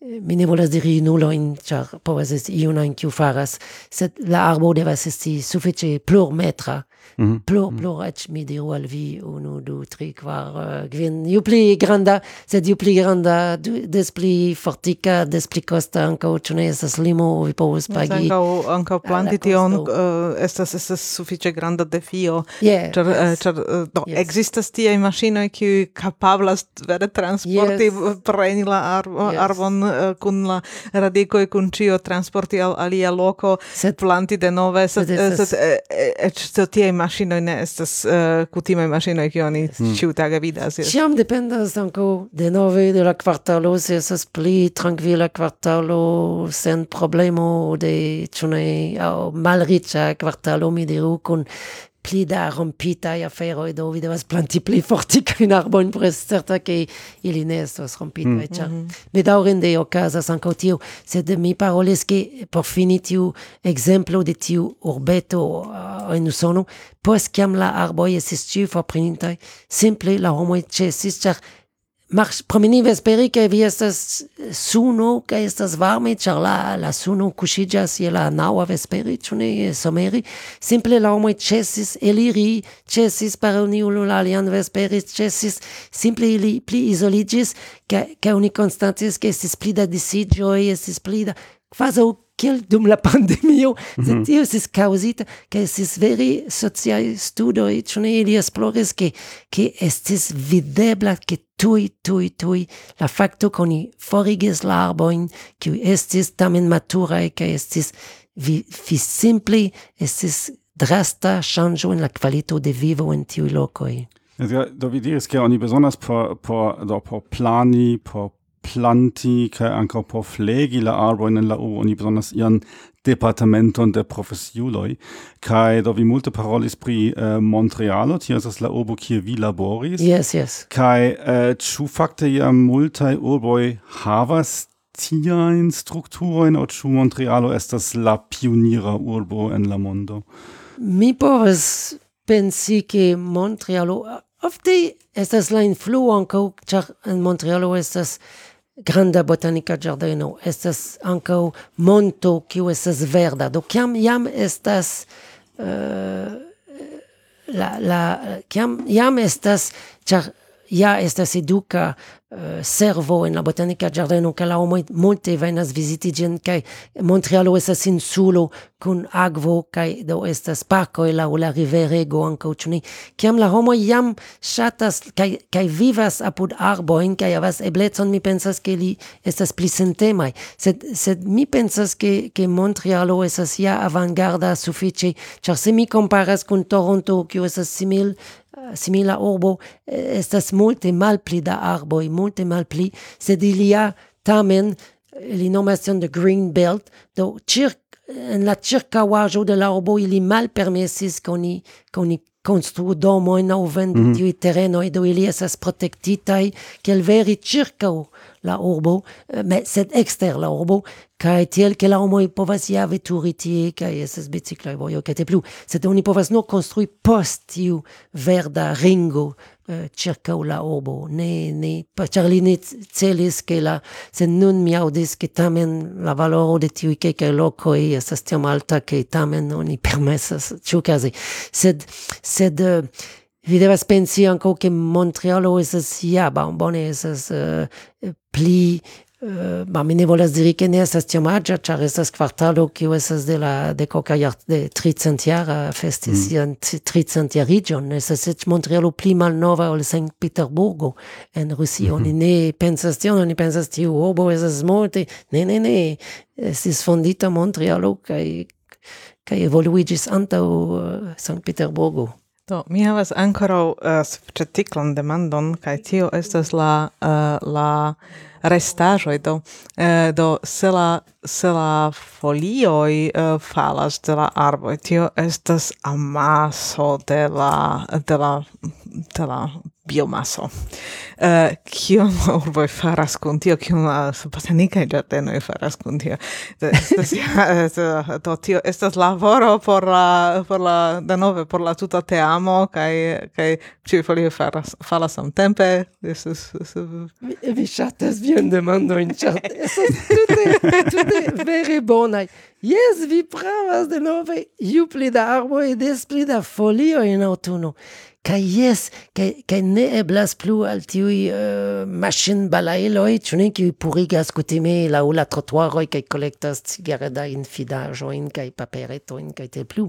mi ne volas diri nuloin, char povas esti iuna in kiu faras, sed la arbo devas esti sufiĉe plurmetra. Mm -hmm. Plo, mhm. plo, ec mi diru al vi, unu, du, tri, quar, uh, gvin, ju pli granda, sed ju pli granda, du, des pli fortica, des pli costa, anca, ciu ne limo, vi povus pagi. Yes, ancau, anca planti tion, uh, estas, estas suffice granda defio, yeah, char, yes. Char, uh, eh, do, yes. existas tiei maschinoi, qui capablas vere transporti, yes. preni la ar yes. arbon uh, kun la radicoi, kun cio, transporti al alia loco, sed, planti de nove, sed, sed, sed, sed, sed, sed, sed, sed, maŝinoj ne estas eh, uh, kutime maŝinoj kiuj oni mm. ĉiutage vidas. Yes. Ciam dependas de nove de la kvartalo, se estas pli tranquila kvartalo sen problemo de ĉu ne aŭ malriĉa mi diru kun pli da rompitaj e aferoj, e do vi devas planti pli fortikajn arbojn prestata, ke ili ne estos rompitaj, mm. sed mi parolis, ke por fini tiu de tiu urbeto uh, en Usono, post kiam la arboj estis ĉiuj forprenitaj, simple la e Mach promenive speri che vi estas suno che estas varme char la la suno kuŝiĝas je la naua vesperi ĉu someri. Simple la homoj chesis eliri ĉesis paroli unu la alian vesperi chesis simple ili pli isoligis che che uni constantis che estis pli da disiĝoj estis pli da quasi kiel dum la pandemio, mm -hmm. tio sis causita, che sis veri sociai studoi, ciu ne ili esploris che, che estis videbla, che tui, tui, tui, la facto coni forigis la arboin, qui estis tamen maturae, che estis vi, vi simpli, estis drasta changio in la qualito de vivo in tiui locoi. Do vi diris, che oni besonders por, por, do, por plani, por planti kai ankaŭ por flegi la arbojn en la urbo oni bezonas ian departamenton de profesiuloj kai do vi multe parolis pri uh, Montrealo. Tio estas la urbo kie vi laboris. Yes yes. Kai uh, eh, ĉu fakte jam multaj urboj havas tiajn strukturojn aŭ ĉu Montrealo estas la pionira urbo en la mondo? Mi povas pensi ke Montrealo ofte estas la influo ankaŭ ĉar en Montrealo estas granda botanica giardino estas ankaŭ monto kiu estas verda. Do kiam jam estas uh, la la kiam jam estas ĉar ja estas educa Eh, servo en la botanica giardino che la homo multe venas visiti gen kai Montrealo estas insulo kun agvo kai do estas parkoj e la riverego ankaŭ ĉu ne? Kiam la homo jam ŝatas kai kai vivas apud arbo arbojn kai havas eblecon mi pensas ke li estas pli sentemaj. Sed sed mi pensas ke ke Montrealo estas ja avangarda sufiĉe ĉar se mi komparas kun Toronto kiu estas simil simila urbo eh, estas multe malpli da arboj, multe malpli, sed ilia tamen eh, li nomas tion de Green Belt, do circ, en la ĉirkaŭaĵo de la urbo ili malpermesis koni koni konstrui domojn aŭ vendi mm -hmm. tiuj terenoj, do ili estas protektitaj kiel veri ĉirkaŭ l-aqorbu, meqset ekster turiti, kaj jesses biciklajbo jo kateplu. Sed oni povas nur konstrui post tiu verda ringo euh, ĉirkaŭ la urbo. Ne, ne, ĉar li ne sed nun mi ke tamen la valoro de tiuj kelkaj lokoj estas euh, tiom alta ke tamen oni permesas ĉiukaze. Sed, sed vi devas pensi ankaŭ che Montrealo estas ja bonbone estas uh, pli eh, Uh, ma mi ne volas diri che ne estas tiom aĝa, ĉar estas kvartalo kiu estas de la de jar de tricentjara festis sian mm. tricentjariĝon. Estas et Montrealo pli mal nova ol Saint Peterburgo en Rusio. Mm -hmm. Oni mhm. ne pensas tion, oni pensas tiu urbo estas multe. Ne, ne, ne. Estis fondita Montrealo kai kai evoluigis antaŭ eh, uh, Saint Peterburgo Do, mi havas ancora uh, eh, specifikan demandon kai tio estas la uh, la restaĵoj. Do uh, do se la se la folioj uh, falas de la arboj tio estas amaso de la de la de la biomaso. Eh, uh, kion la urboj faras kun tio, kion la eh, botanikaj ĝardenoj faras kun tio. Estas, eh, do tio estas laboro por la, por la, denove, por la tuta teamo, kaj, kaj ĉiuj folioj faras, falas samtempe. Estas, vi ŝatas vian demandojn, ĉar estas tute, tute vere bonaj. Jes, vi pravas denove, ju pli da arboj, des pli da folioj en aŭtuno. kaj jes, kaj, kaj ne eblas plu al tiuj uh, maŝinbalaeloj, ĉu ne, kiuj purigas kutime laŭ la trotuaroj kaj kolektas cigaredajn fidaĵojn kaj paperetojn kaj tiel plu.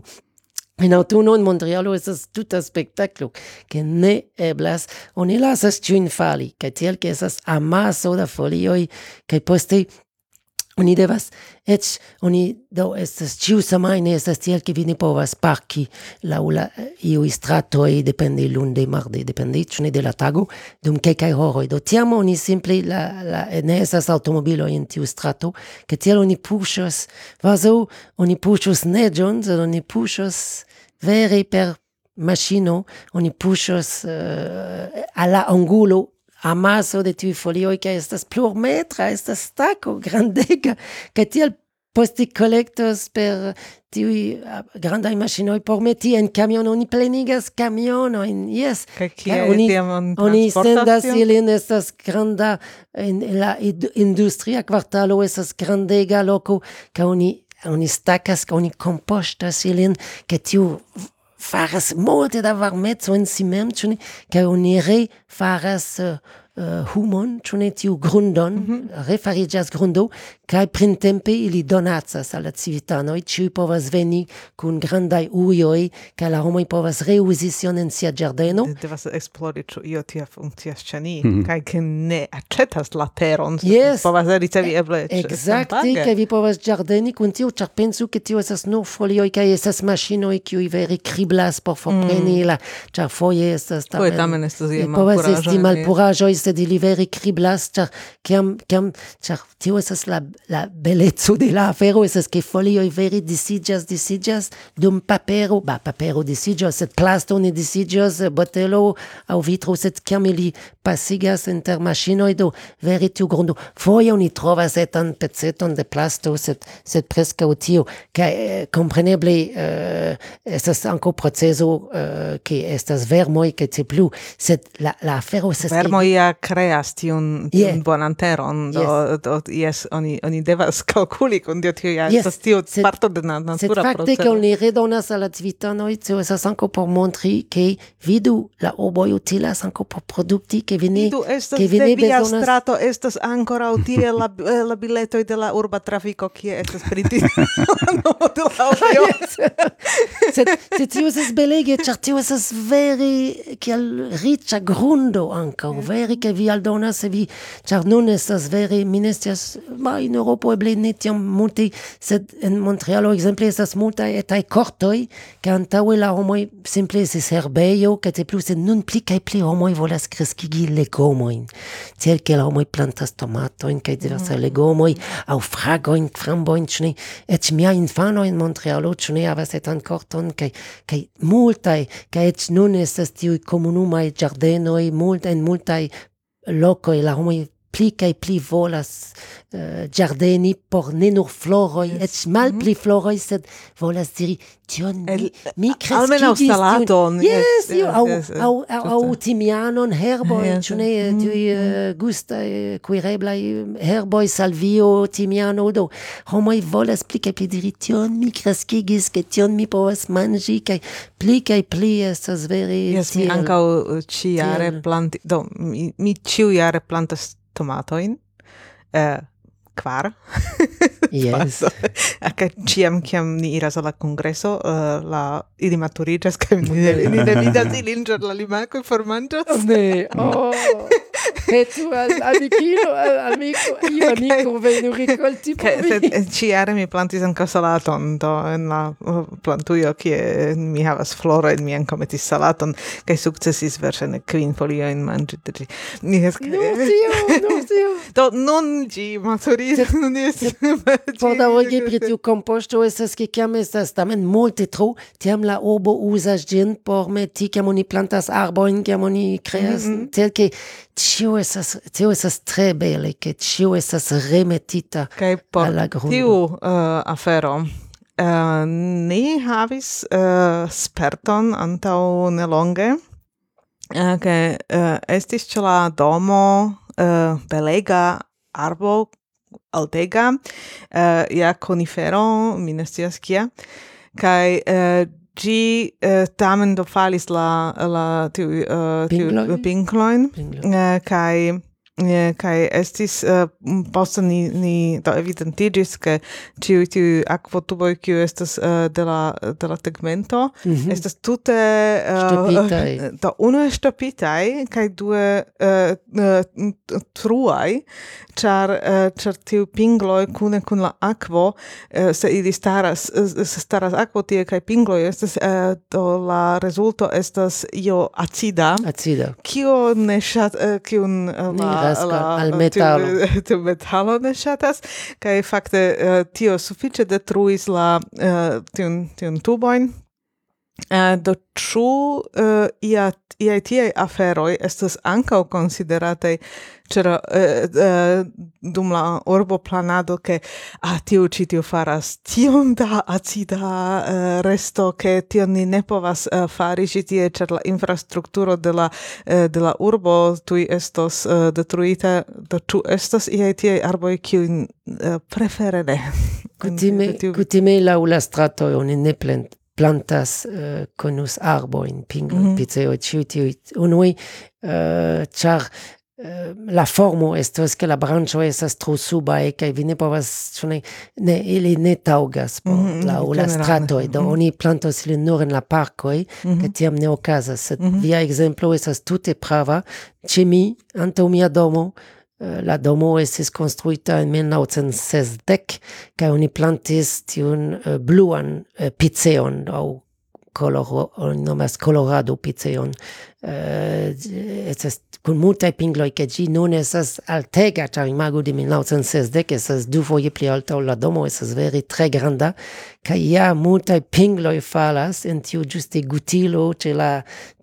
En aŭtuno en Montrealo estas tuta spektaklo, ke ne eblas, oni lasas ĉiujn fali, kaj tiel ke estas amaso da folioj kaj poste Oni devas, ec, oni do estas ciu samaine estas tiel che vi ne povas parki lau eh, iu iui stratoi, depende lunde, marde, depende, cune de la tago, dum quelcae horoi. Do tiam oni simple la, la, ne estas automobilo in tiu strato, che tiel oni pushas, vaso oni pushas negion, sed oni pushas vere per machino, oni pushas uh, eh, alla angulo amaso de tiu folioj kaj estas plurmetra, estas stako grandega kaj tiel poste collectos per tiuj grandaj maŝinoj por meti en camion Oni plenigas kamionojn, jes. Eh, oni, oni sendas ilin, estas granda, en la industria quartalo estas grandega loko, kaj oni oni stacas, oni compostas ilin, che tiu faire molte d'avoir met sur un cimetière qu'on irait faire uh, humon, cune tiu grundon, mm -hmm. refariĝas grundo, kai printempe ili donacas al la civitanoj, ĉiuj povas veni kun grandai uioi, kai la homoi povas reusision en sia De Devas esplori ciu io tia funkcias cani, mm -hmm. kaj ke ne accetas la teron, yes. povas ricevi eble Exacti, kaj vi povas giardeni kun tiu, char pensu ke tiu esas nur folioi, kaj esas machinoi ciui veri criblas por forpreni mm. la, char foie esas tamen... Foie tamen estas je malpuraĵoj. Povas esti malpuraĵoj, poste deliveri criblas, char, ciam, ciam, char, tio esas la, la bellezzo de la afero, esas che folioi veri disigas, disigas, dum papero, ba, papero disigas, set plasto ne disigas, botelo au vitro, set ciam ili pasigas inter machinoi, do veri tiu grundo. Foia oni trovas etan pezzeton de plasto, set sed prescau tio, ca, eh, compreneble, eh, estas anco proceso, eh, che estas vermoi, che te plu, set la, la afero esas... Vermoi a creas tiun, tiun yeah. bonan teron, do, yes. do, yes, oni, oni devas calculi con dio tio, ja, yes. estas tio parto de na natura procesa. Sed facte, che oni redonas alla civitanoi, tio esas anco por montri che vidu la oboi utilas anco por producti, che vini, che vini de Via strato estas ancora utile la, la biletoi de la urba trafico, kie estas priti nomo de la obio. sed, sed tio esas belege, char tio esas veri, kiel riccia grundo anco, veri, che vi aldona se vi char non estas vere minestias ma in Europa eble ne tiam multe sed en Montrealo exemple estas multaj etai cortoi che antaue la homoi simple se serbeio che te plus sed nun pli kaj pli homoi volas crescigi legomoin tiel che la homoi plantas tomatoin kaj diversa mm. legomoi au fragoin, framboin, ne et mia infano in Montrealo ĉu ne havas etan corton kaj kaj multaj kaj et nun estas tiuj komunumaj giardenoi mult en multaj loco y la homo pli kaj pli volas eh, ĝardeni uh, por ne nur floroj, yes. eĉ malpli mm-hmm. mm. floroj, sed volas diri tion mi, mi kreskigis. Almenaŭ salaton. Yes, yes, au, yes, yes, au aŭ timianon, herboj, yes, ĉu ne mm. tiuj eh, uh, gustaj kuireblaj herboj, salvio, timiano do. Homoj volas pli kaj pli diri tion mi kreskigis, ke tion mi povas manĝi kaj pli kaj pli estas vere. Yes, mi ankaŭ eh, ĉiare planti do mi, mi ĉiujare plantas tomatoin, eh, kvar. Yes. Aca ciam ciam ni iras alla congresso, uh, la ili maturigas kaj ni ne, ni ne vidas ilin ĉar la limakoj formanĝas. Ne. Oh. Petu al amikino, al amico, io amico venu ricolti per mi. Ciare eh, mi plantis anca salaton, do en la uh, plantujo, kie mi havas flora, mi anca metis salaton, kaj sukcesis versene kvin folioin manĝi de ĝi. No, tio, no, tio. Do nun ĝi maturi Fordaŭge pri tiu kompoŝto estas ke kiam estas tamen multe tro, tiam la obo uzas gin por meti kiam oni plantas arboin kiam oni kreas, mhm. tiel ke ĉio estas tio estas tre bele, ke ĉio estas remetita al la grundo. Tiu eh, afero Uh, ni havis uh, sperton antau nelonge, uh, ke uh, estis ce la domo uh, belega arbo altega, eh, uh, ja conifero, minestias kia, kai uh, gi uh, tamen do falis la la tiu uh, tiu pinkloin uh, Yeah, kai estis uh, poste ni ni do evidentigis ke ĉiuj tiuj akvotuboj kiu estas uh, de la de la tegmento mm -hmm. estas tute uh, do unue estopitai kai due uh, uh, truai char, uh, char tiu pingloi kune kun la akvo uh, se ili staras uh, se staras akvo tie kai pingloi estas uh, do la resulto estas io acida. Acida. Kio ne shat uh, kiun uh, la ŝatas al metalo. Tu, metalo ne ŝatas kaj fakte uh, tio sufiĉe detruis la uh, tiun tiun tubojn Uh, do ĉu uh, ia, iaj tiaj aferoj estas ankaŭ konsiderataj c'era eh, eh, dum la orbo planado che a ah, tiu ci tiu faras tiom da acida eh, resto che tio ni ne povas eh, fari ci tie c'er la infrastrukturo de la eh, de la urbo tui estos eh, detruita do ĉu estas iaj tie arboj kiu eh, prefere ne kutime kutime laŭ la stratoj oni ne plant plantas eh, uh, conus arbo in pingo mm -hmm. piceo ciu tiu unui uh, eh, char Ehm, la formo es que la branĉo estas tro subaj kaj vi ne povas chune ne ili ne taŭgas mm -hmm, laŭ la strato do mm -hmm. oni plantos ilin nur en la parco mm -hmm. kaj tiam ne okazas sed mm -hmm. via exemplo estas tute prava che mi antaŭ mia domo eh, la domo estis construita en 1960 kai oni plantis tiun uh, bluan uh, piceon au coloro nomas colorado piceon eh, estas kun multaj pingloj ke ĝi nun estas altega ĉar imagu de 1960 estas du foje pli alta ol la domo estas vere tre granda kaj ja multaj pingloj falas en tiu ĝuste gutilo ĉe la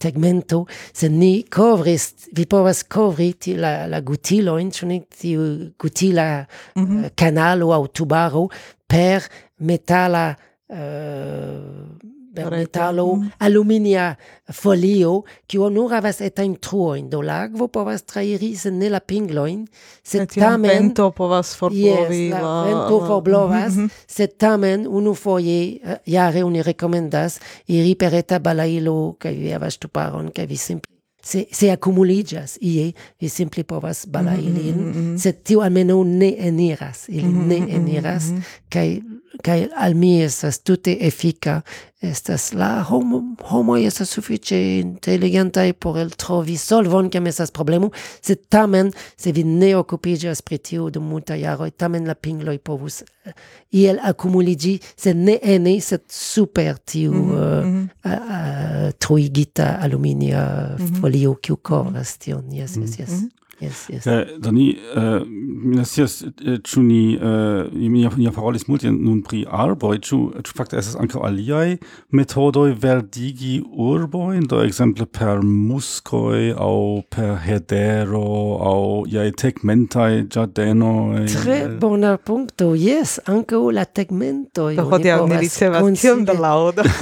tegmento se ni kovris vi povas kovri la, la gutilojn ĉu ne tiu gutila mm -hmm. kanalo aŭ tubaro per metala uh, per metalo aluminia folio kiu nur havas etajn truojn do la akvo povas trairi se ne la pingloin se tamen vento povas forplovi yes, la, la vento forblovas mm -hmm. se tamen unufoje uh, jare uni recomendas iri per eta balailo kaj vi havas ŝtuparon kaj vi simple se, se accumuligas ie, vi simple povas balailin mm -hmm. se tiu almeno ne eniras, ili mm -hmm. ne eniras, mm -hmm. kai kai al mi estas tute efika estas la homo homo estas sufiĉe inteligentaj por el trovi solvon kiam estas problemo sed tamen se vi ne okupiĝas pri tio dum multaj jaroj tamen la pingloj povus eh, iel akumuliĝi sed ne ene sed super tiu mm -hmm. uh, a, truigita aluminia mm -hmm. folio kiu kovras tion jes jes mhm, yes mm -hmm. Yes, yes. Eh, doni, eh, mi nasias, eh, ĉu ni, eh, mi ja parolis multe nun pri arboj, ĉu ĉu fakte estas ankaŭ aliaj metodoj verdigi urbojn, do ekzemple per muskoj aŭ per hedero aŭ iaj tegmentaj ĝardenoj? Tre bona punkto, yes, ankaŭ la tegmentoj. Do hodiaŭ ni ricevas tiom da laŭdo.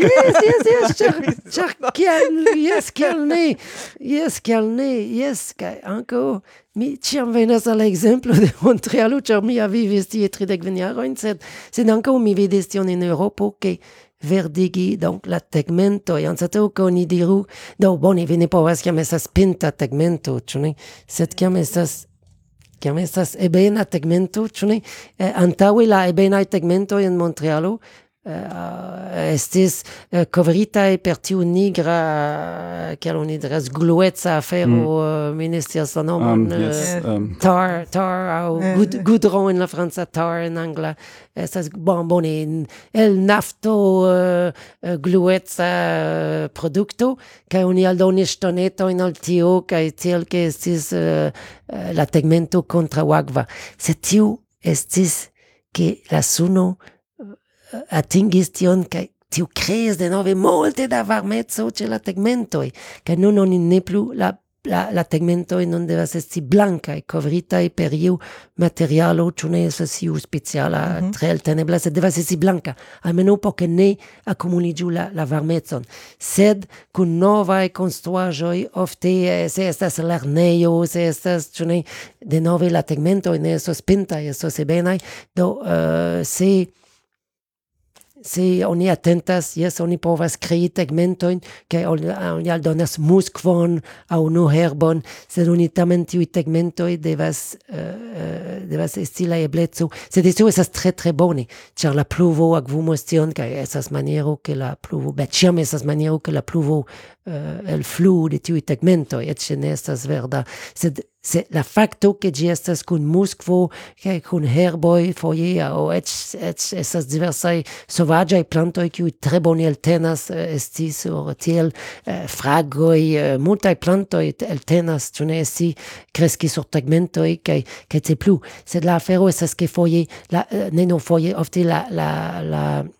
Yes, yes, yes, ĉar, kial, yes, kial ne, yes, kial ne, yes, kaj anco Monaco, oh, Mitjam venas a exemplo de Montrealo, ĉar mi vivesti e tridek venjarojn, sed, sed ankaŭ mi vides tion en Europa ke verdigi donc la tegmento e anstataŭ ke oni diru do bone vi ne povas kiam estas pinta tegmento ĉu ne sed kiam estas kiam estas ebena tegmento ĉu ne eh, antaŭe la ebenaj tegmentoj en Montrealo Euh, estis kovritaj per tiu nigra kelonidres glueca afero mi ne scias la nomon tar tar aŭ gudro en la franca tar en angla euh, estas bone el nafto glueca produkto kaj oni aldonis ŝtonetojn al tio kaj tiel ke estis la tegmento kontraŭ akva sed tiu estis ke la suno atingis tion kai tiu crees de nove molte da varmezzo ce la tegmentoi kai nun oni ne plu la la, la tegmentoj non devas esti blankaj e per iu materialo ĉu ne estas iu speciala mm -hmm. tre tenebla sed devas esti blanka almenaŭ por ke ne akumuliĝu la, la varmecon sed kun novaj konstruaĵoj ofte se estas lernejo se estas ĉu ne nove la tegmentoj ne estos pintaj se ebenaj do uh, se se oni atentas, jes oni povas krei tegmentojn ke oni aldonas muskvon aŭ nu herbon, sed oni tamen tiuj tegmentoj devas eh, eh, devas esti la ebleco. Sed tio estas tre tre bone, ĉar la pluvo akvumos tion kaj estas maniero ke la pluvo, be ĉiam estas maniero ke la pluvo Eh, el flu de tiui tegmentoi, et ce ne estas verda, sed se la facto che gi estas kun muscvo, che kun herboi foje o et, et esas diversai sovaĝaj plantoi qui tre bone eltenas, eh, estis o tiel uh, fragoj uh, multai plantoi eltenas, ĉu ne esti kreski sur tegmentoj kaj kaj te plu, sed la afero estas ke foje la, ne nur foje ofte la, la, la, la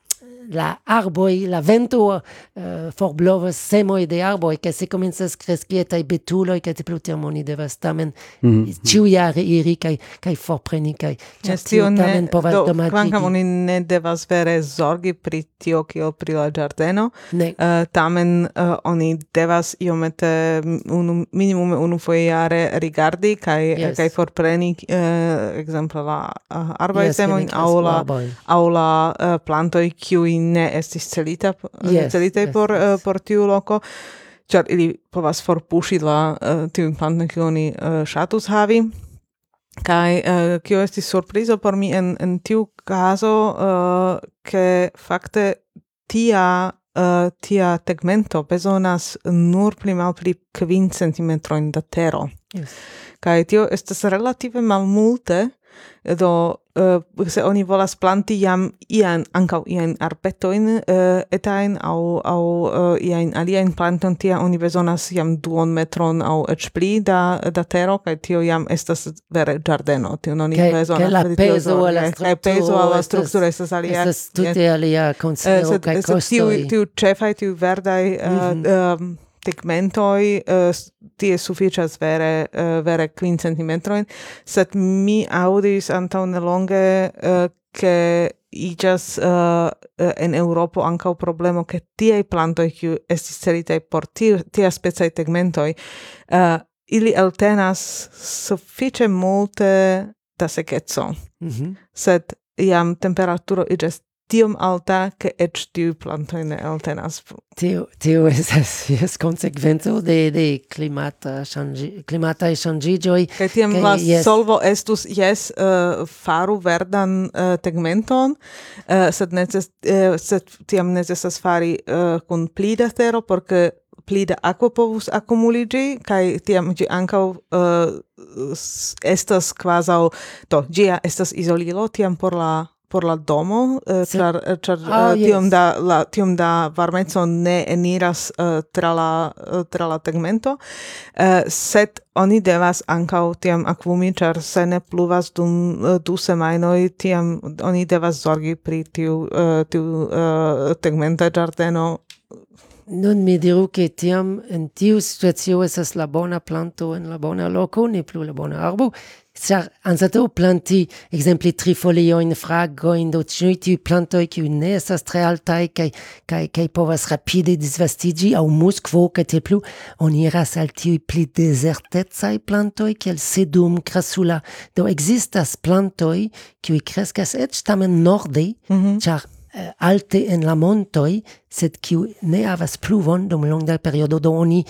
la arboi, la vento uh, forblovas semoi de arboi, che se comenzas cresci etai betuloi, che te plutiam oni devas tamen mm -hmm. ciujare iri, cae, cae forpreni, cae cia yes, tio tamen povas do, domatigi. Quancam oni ne devas vere zorgi pri tio, cio pri la giardeno, ne. Uh, tamen uh, oni devas iomete mm, unu, minimum unu foie jare rigardi, cae, yes. cae forpreni, uh, exemple, la uh, arboi yes, semoi, au la, au la uh, plantoi, kiui ne estis celita, yes, celitaj yes, por, yes. Eh, por tiu loco, ĉar ili povas forpuŝi la eh, uh, tiujn plantojn, kiu oni uh, ŝatus havi. Kaj uh, kio estis surprizo por mi en, en tiu caso, uh, ke fakte tia uh, tia tegmento bezonas nur pli malpli kvin centimetrojn da tero. Yes. Kaj tio estas relative malmulte, do uh, se oni volas planti jam ian ankaŭ ian arbetojn uh, eh, etajn au au eh, uh, ian aliajn planton tia oni bezonas jam duon metron au eĉ pli da da tero kaj tio jam estas vere ĝardeno tio oni kaj, bezonas kaj la pezo al la strukturo kaj pezo al la strukturo estas alia estas tute alia konsidero kaj kostoj tiu ĉefaj tiu verdaj uh, mm -hmm tegmentoi uh, eh, tie sufiĉas vere uh, vere kvin centimetrojn sed mi audis antaŭ nelonge uh, eh, ke iĝas uh, en Europo ankaŭ problemo ke tiaj plantoj kiu estis celitaj por tiu tia specaj tegmentoj uh, ili eltenas sufiĉe multe da sekeco mm -hmm. sed jam temperaturo iĝas tiom alta che et tiu plantoi ne eltenas plu. Tio, tio esas, yes, consequenzo de, de climata, changi climata e shangigioi. Che tiam la yes. solvo estus, yes, uh, eh, faru verdan uh, tegmenton, uh, sed, neces, uh, sed tiam necesas fari uh, cun pli da tero, porque pli da povus accumuligi, kai tiam gi ancau uh, estas quasau, to, gia estas isolilo, tiam por la por la domo uh, char char oh, tiom da la tiom da varmezzo ne eniras uh, tra la uh, tra la tegmento. Uh, set oni devas ancau tiam aquumi char se ne pluvas dum uh, du semainoi tiam oni devas zorgi pri tiu uh, tiu uh, tegmenta giardeno Nun mi diru che tiam en tiu situacio estas la bona planto en la bona loko, ne plu la bona arbo, Ĉar anstataŭ planti ekzemple tri foliojn, do ĉiuj tiuj plantoj kiuj ne estas tre altaj kaj kaj kaj povas rapide disvastiĝi aŭ muskvo kaj tiel plu, oni iras al tiuj pli dezertecaj plantoj kiel sedum, krasula. Do ekzistas plantoj kiuj kreskas eĉ tamen norde, mm -hmm. eh, alte en la montoi, sed kiu ne havas pluvon dum longa periodo, do oni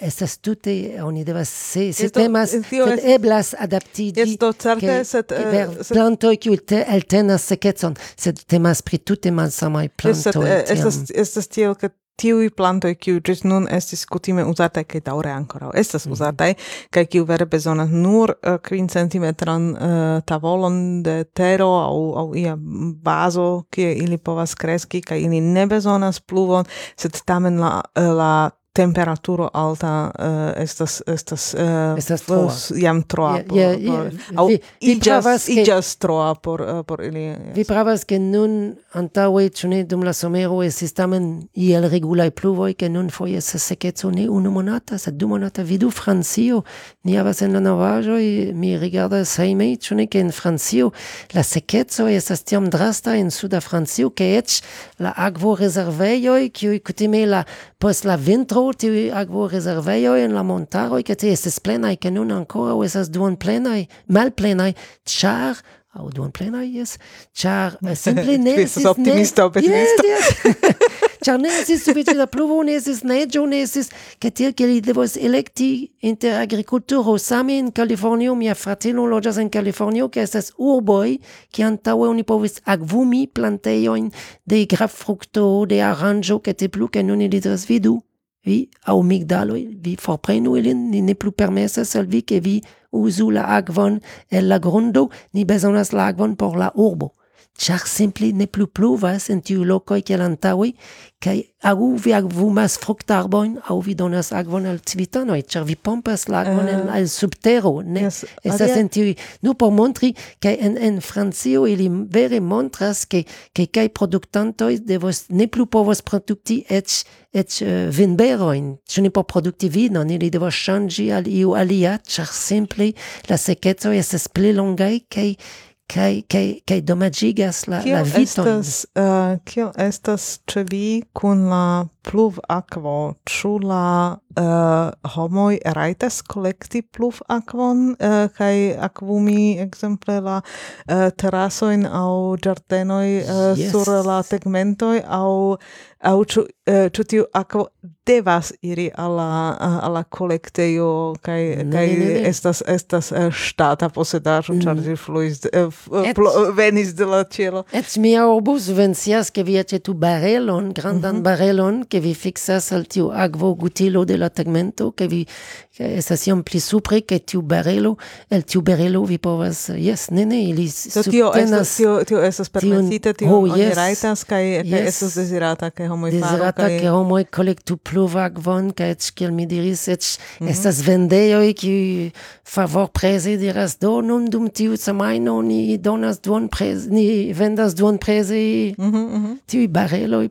estas tute, oni devas, se, se esto, temas, tio, sed eblas adaptigi esto certe, ke, sed, ke eh, ver sed, plantoi kiu te eltenas secetson, sed temas pri tute malsamai plantoi. Sed, eh, estas, estas tiel, ke tiui plantoi kiu gis nun estis kutime uzate kai daure ancora estas mhm. uzatai mm -hmm. kai kiu vere bezonas nur uh, kvin centimetran uh, tavolon de tero au au ia bazo kie ili povas kreski kai ili ne bezonas pluvon sed tamen la eh, la temperaturo alta uh, estas estas uh, estas troa. jam troa por, yeah, yeah, yeah. por vi, iĝas iĝas troa por uh, por ili yes. vi pravas ke nun antaŭe ĉu ne dum la somero estis tamen iel regulaj pluvoj ke nun foje estas sekeco ne unu monata sed du monata vidu Francio ni havas en la novaĵoj mi rigardas hejme ĉu ne ke en Francio la sekeco estas tiom drasta en suda Francio ke eĉ la akvorezervejoj kiuj kutime la Post la vintro agvo reserveio en la montaro ke tie estes plenaj, ke nun ankoraŭ estas duonplenaj, malplenaj, ĉar aŭ duonplenaj, jes, ĉar eh, simple ne es Tu optimista? Yes, yes. Charnesis, subitila pluvonesis, neĝonesis, ketiel ke li devos electi inter agrikulturo. Same en Kalifornio, mia fratino loĝas in Kalifornio, ke estas urboj, ki antaŭe oni povis akvumi plantejojn de grapfrukto, de aranĝo, kete plu, ke nun ili diras vidu. Vi, aŭ migdaloj, vi forprenu ilin, ni ne plu permesas al vi, ke vi uzu la akvon el la grundo, ni bezonas la akvon por la urbo. Char simpli ne plu pluvas en tiu lokoi ke lantaui kai agu vi agvu mas fructarboin au vi donas agvon al civitanoi char vi pompas la agvon uh, al subtero ne yes, estas en tiu nu por montri ke en en francio ili vere montras ke ke kai produktantoi devos ne plu povos produkti et et uh, vinberoin ĉu ne por produkti vinon ili devos ŝanĝi al iu alia char simpli la sekeco estas pli longaj kaj kai kai kai domagigas la la viton estas uh, kio estas ĉe vi kun la pluv aquo ĉu la uh, homoj rajtas kolekti pluv aquon uh, kaj akvumi ekzemple la eh, uh, terasojn aŭ ĝardenoj uh, yes. sur la tegmentoj aŭ aŭ ĉu uh, ĉu tiu akvo devas iri al la al la kolektejo kaj kaj ne, estas estas ŝtata uh, posedaĵo mm. ĉar ĝi fluis uh, venis de la ĉielo. Et mia urbo subvencias ke vi aĉetu barelon grandan mm -hmm. barelon che vi fixas al tiu akvo gutilo de la tegmento che vi estas iom pli supre che tiu barelo el tiu barelo vi povas yes, ne ne ili subtenas... tio tio, tio estas permesita tio oh, oni yes, rajtas kaj yes, estas dezirata ke homoj dezirata ke homoj kolektu pluvakvon kaj eĉ kiel mi diris eĉ mm -hmm. estas vendejoj kiuj favorpreze diras do nun dum tiu semajno ni donas duonpreze ni vendas duonpreze mm -hmm, mm -hmm. tiuj bareloj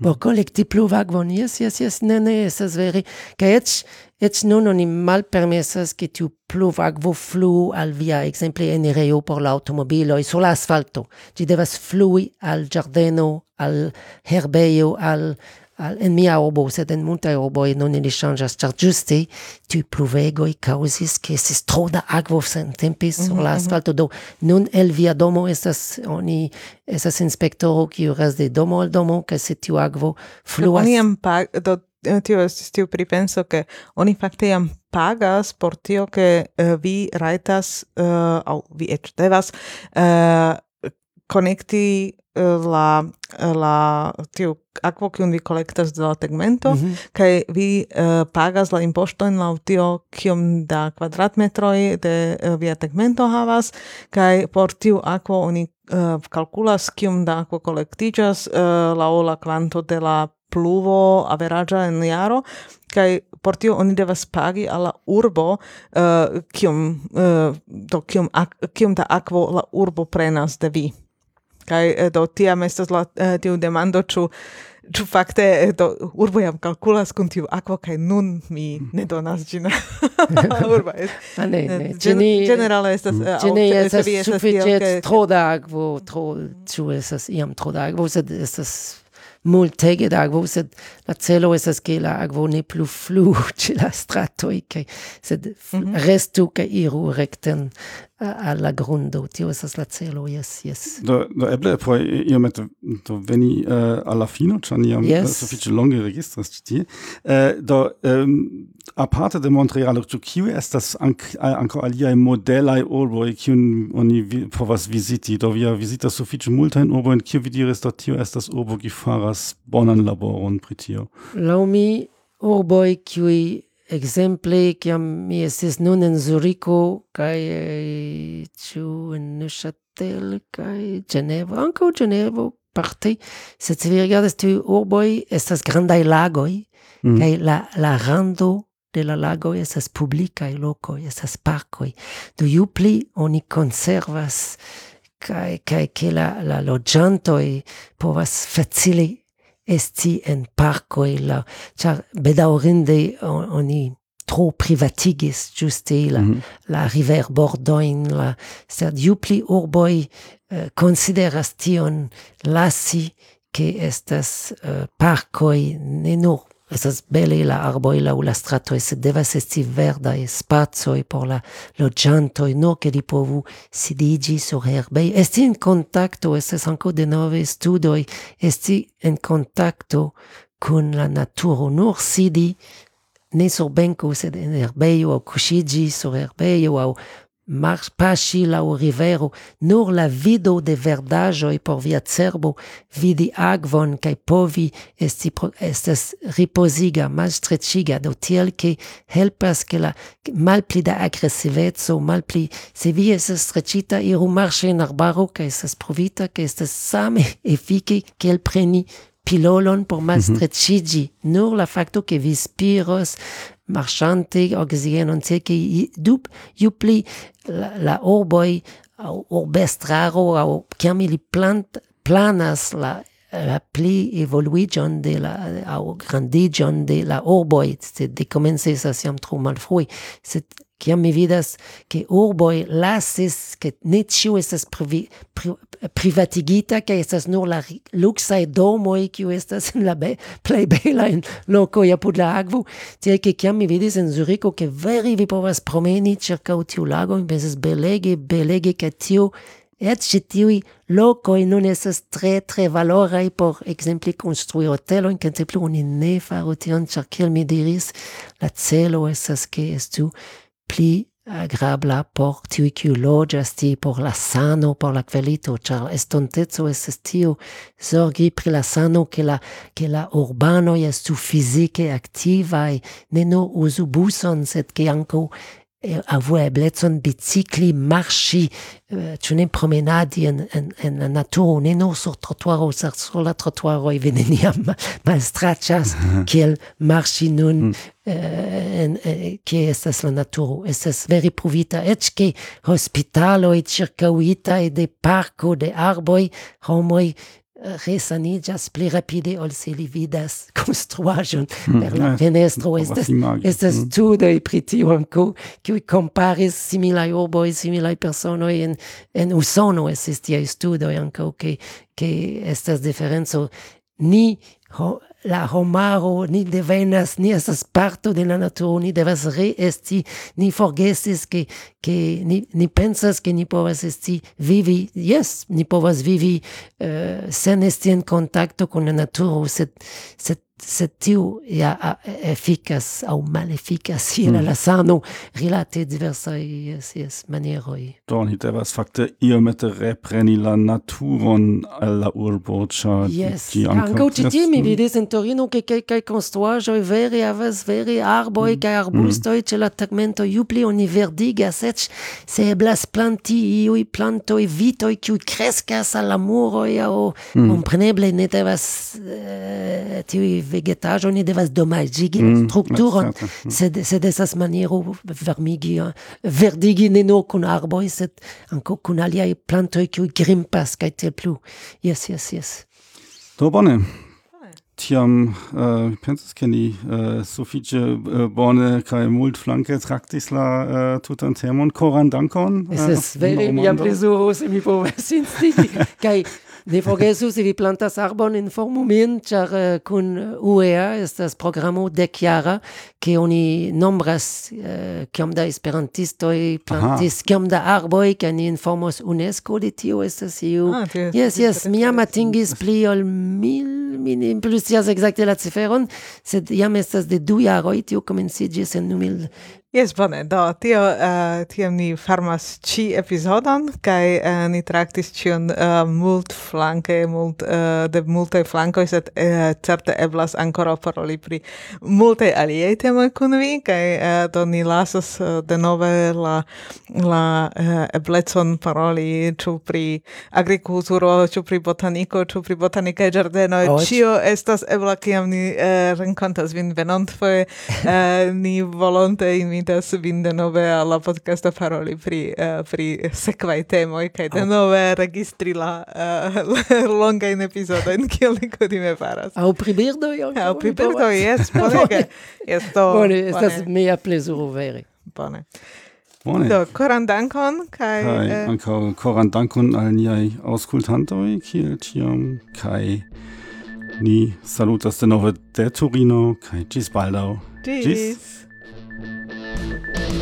por kolekti pluvakvon yes yes yes ne ne estas vere kaj eĉ eĉ nun oni malpermesas ke tiu pluvakvo fluu al via ekzemple enirejo por la aŭtomobiloj sur la asfalto. Ĝi devas flui al ĝardeno al herbejo al al, en mia obo, sed en obo oboi non ili changas, char giuste tu pluvegoi causis che si stroda agvo sen tempis mm -hmm, sur mm -hmm. do nun el via domo estas, oni estas inspectoro qui ras de domo al domo, ca se tu agvo fluas. Oni am pag, do eh, tio estis tiu pripenso che oni fakte jam pagas por tio che uh, eh, vi raitas uh, eh, au vi et devas uh, connecti eh, la eh, la tiu aquo kiun vi kolektas de la tegmento mm -hmm. vi uh, pagas la impoŝtojn la tio kiom da kvadratmetroj de uh, via tegmento havas kai por tiu aquo oni uh, kalkulas kiom da aquo kolektiĝas uh, la ola kvanto de la pluvo averaĝa en jaro kai por tio oni devas pagi al la urbo uh, kiom uh, do kiom, ak, kiom da akvo la urbo prenas de vi Kai eh, do tiam estas la eh, tiu demando ĉu Ĉu fakte eh, do urbo jam kalkulas kun tiu akvo kaj nun mi ne donas ĝin urba estas. Ah, ne, ne. Ĝenerale estas ĝi ne estas sufiĉe tro da akvo, tro ĉu estas iam tro da akvo, sed estas multege da akvo, sed la celo estas ke la akvo ne plu flu ĉe la stratoj kaj sed mhm. restu kaj iru rekten alla grundo. Tio estas la celo yes yes do do eble poi iomete do veni eh, uh, alla fino ĉar iam yes. Eh, uh, sufiĉe longe registras ĉi tie. Uh, do um, aparte de Montreal ĉu kiu estas ank, ankaŭ aliaj modelaj urboj kiun oni vi, povas viziti? Do via vizitas sufiĉe multajn urbojn. Kiu vi diris do tio estas urbo kiu faras bonan laboron pri tio? Laŭ mi urboj kiuj Exemple, kiam mi estis nun en Zuriko kaj ĉu en Neuchâtel kaj Ĝenevo, ankaŭ Ĝenevo parte, sed se vi rigardas tiuj urboj estas grandaj lagoj mm. kaj la la rando de la lago estas publikaj lokoj, estas parkoj. Do ju pli oni konservas kaj kaj ke la la loĝantoj povas facile esti en parcoi la char bedaurinde oni tro privatigis giuste la, mm -hmm. la river bordoin la sed iu pli urboi eh, consideras tion lasi che estas eh, uh, parcoi ne nur Sbelle la arboi ou la strato stratoj, sed devas esti verdaj e spacoj por la loĝantoj, no ke li povu sidiĝi sur herbej. Esti en kontakto, estas ankaŭ denove studoj, esti en kontakto kun la naturo, nur sidi ne sur benko, sed en herbejo aŭ kuŝiĝi sur herbejo aŭ Mars pasi lau rivero, nur la vido de verdaĵoj por via cerbo vidi akvon kaj povi esti estas ripoziga, malstreĉiga, do tiel ke helpas ke la malpli da agresiveco, malpli se vi estas streĉita, iru marŝi en arbaro kaj estas pruvita ke estas same efike kiel preni pilolon por malstreĉiĝi. Mm -hmm. Nur la facto ke vi spiros marchanti okzienonteki dup jupli la, la urboj urbestraro aŭ kiam ili plant, planas la la pli evoluiĝon de la aŭ grandiĝon de la urboj, sed dekomencis jam tro malfrue, sed Ciam mi vidas, che urboi lasis, che ne ciu estas privi, pri, privatigita, che estas nur la luxae domoi, kiu estas in la be, plei bela in loco apud la agvu, tiai che ciam mi vidis in Zurico, che veri vi povas promeni circa tiu lago, mi pensis belege, belege, che tiu Et ci tiui locoi nun esas tre tre valorai por exempli construi hotelo, in plu uni ne faru tion, ĉar kiel mi diris, la celo esas che estu pli agrabla por tiu kiu loĝas tie por la sano por la kvalito. Ĉar estonteco estas tiu zorgi pri la sano ke la ke la urbanoj estu fizike aktivaj ne nur uzu buson sed ke ankaŭ avu eblecon bicikli, marchi, ĉu ne promenadi en, en, en la naturo, ne nur sur trotuaro, sur la trotuaro vi neniam malstraĉas kiel marchi nun eh, en eh, estas la naturo? Estas veri pruvita eĉ ke hospitaloj ĉirkaŭitaj de parko de arboj homoj eh, resanigas pli rapide ol se li vidas construajon mm, per la eh, fenestro. mm, estas estas studoj pri tio anco kiuj comparis similai oboi similai personoi en en Usono. Estis tia studo anco ke ke estas diferenco. Ni ho, la homaro ni devenas ni estas parto de la naturo ni devas re esti ni forgesis ke ke ni ni pensas ke ni povas esti vivi yes ni povas vivi uh, sen esti en contacto con la naturo sed sed se tiu ja efficas au maleficas je mm. la sano rilate diversai yes, yes, manieroi. Do ni devas fakte iomete repreni la naturon al la urbo, ĉar yes. ĝi ankaŭ ĉi mi vidis en Torino ke kelkaj konstruaĵoj vere havas vere arboj mm. kaj mm. ĉe la tegmento ju pli oni verdigas eĉ se eblas planti iuj plantoj vitoi kiu kreskas al la muroj mm. compreneble ne devas tiuj vegetajo ni devas domaĝigi mm, strukturon, mm. sed, sed esas maniero vermigi, eh, verdigi ne nur kun arboj, sed ankaŭ kun aliaj plantoj kiuj grimpas kaj tiel plu. Jes, jes, jes. Do bone. Tiam uh, pensas ke ni uh, sufiĉe uh, bone kaj multflanke traktis la uh, tutan temon. Koran dankon. Uh, es vere mia plezuro se mi povas instigi kaj Ne forgesu se vi plantas arbon in formumin, char eh, uh, kun eh, UEA estas programo de chiara che oni nombras eh, uh, kiom da esperantistoi plantis, kiom da arboi kaj ni informos UNESCO de tio estas iu. Ah, yes, yes, mi am atingis pli ol mil, mi ne plusias exacte la ciferon, sed jam estas de du jaroi tio comencigis en 2000 Yes, bone, do, tio, uh, tiam ni farmas ci episodon, kai uh, eh, ni traktis cion uh, eh, mult flanke, mult, uh, de multe flankoi, set uh, certe eblas ancora paroli pri multe aliei temoi kun vi, kai uh, do ni lasas uh, denove la, la uh, eblecon paroli ciu pri agriculturo, ciu pri botanico, ciu pri botanicae giardenoi, oh, cio estas ebla, kiam ni uh, rencontas vin venont, uh, ni volonte in invitas vin denove alla podcast paroli pri uh, pri sekvaj temoj kaj denove ah. registri la uh, episodio in kiel ni kutime faras. Au pri birdoj io. Au pri birdoj, yes, bonege. yes, to, Bone, estas mia plezuro vere. Bone. Bone. Do, koran dankon, kai... Kai, eh, ankaŭ koran dankon al niai aŭskultantoj, kiel tiam, kai ni salutas denove de Turino, kai ĝis baldaŭ. Ĝis! Thank you.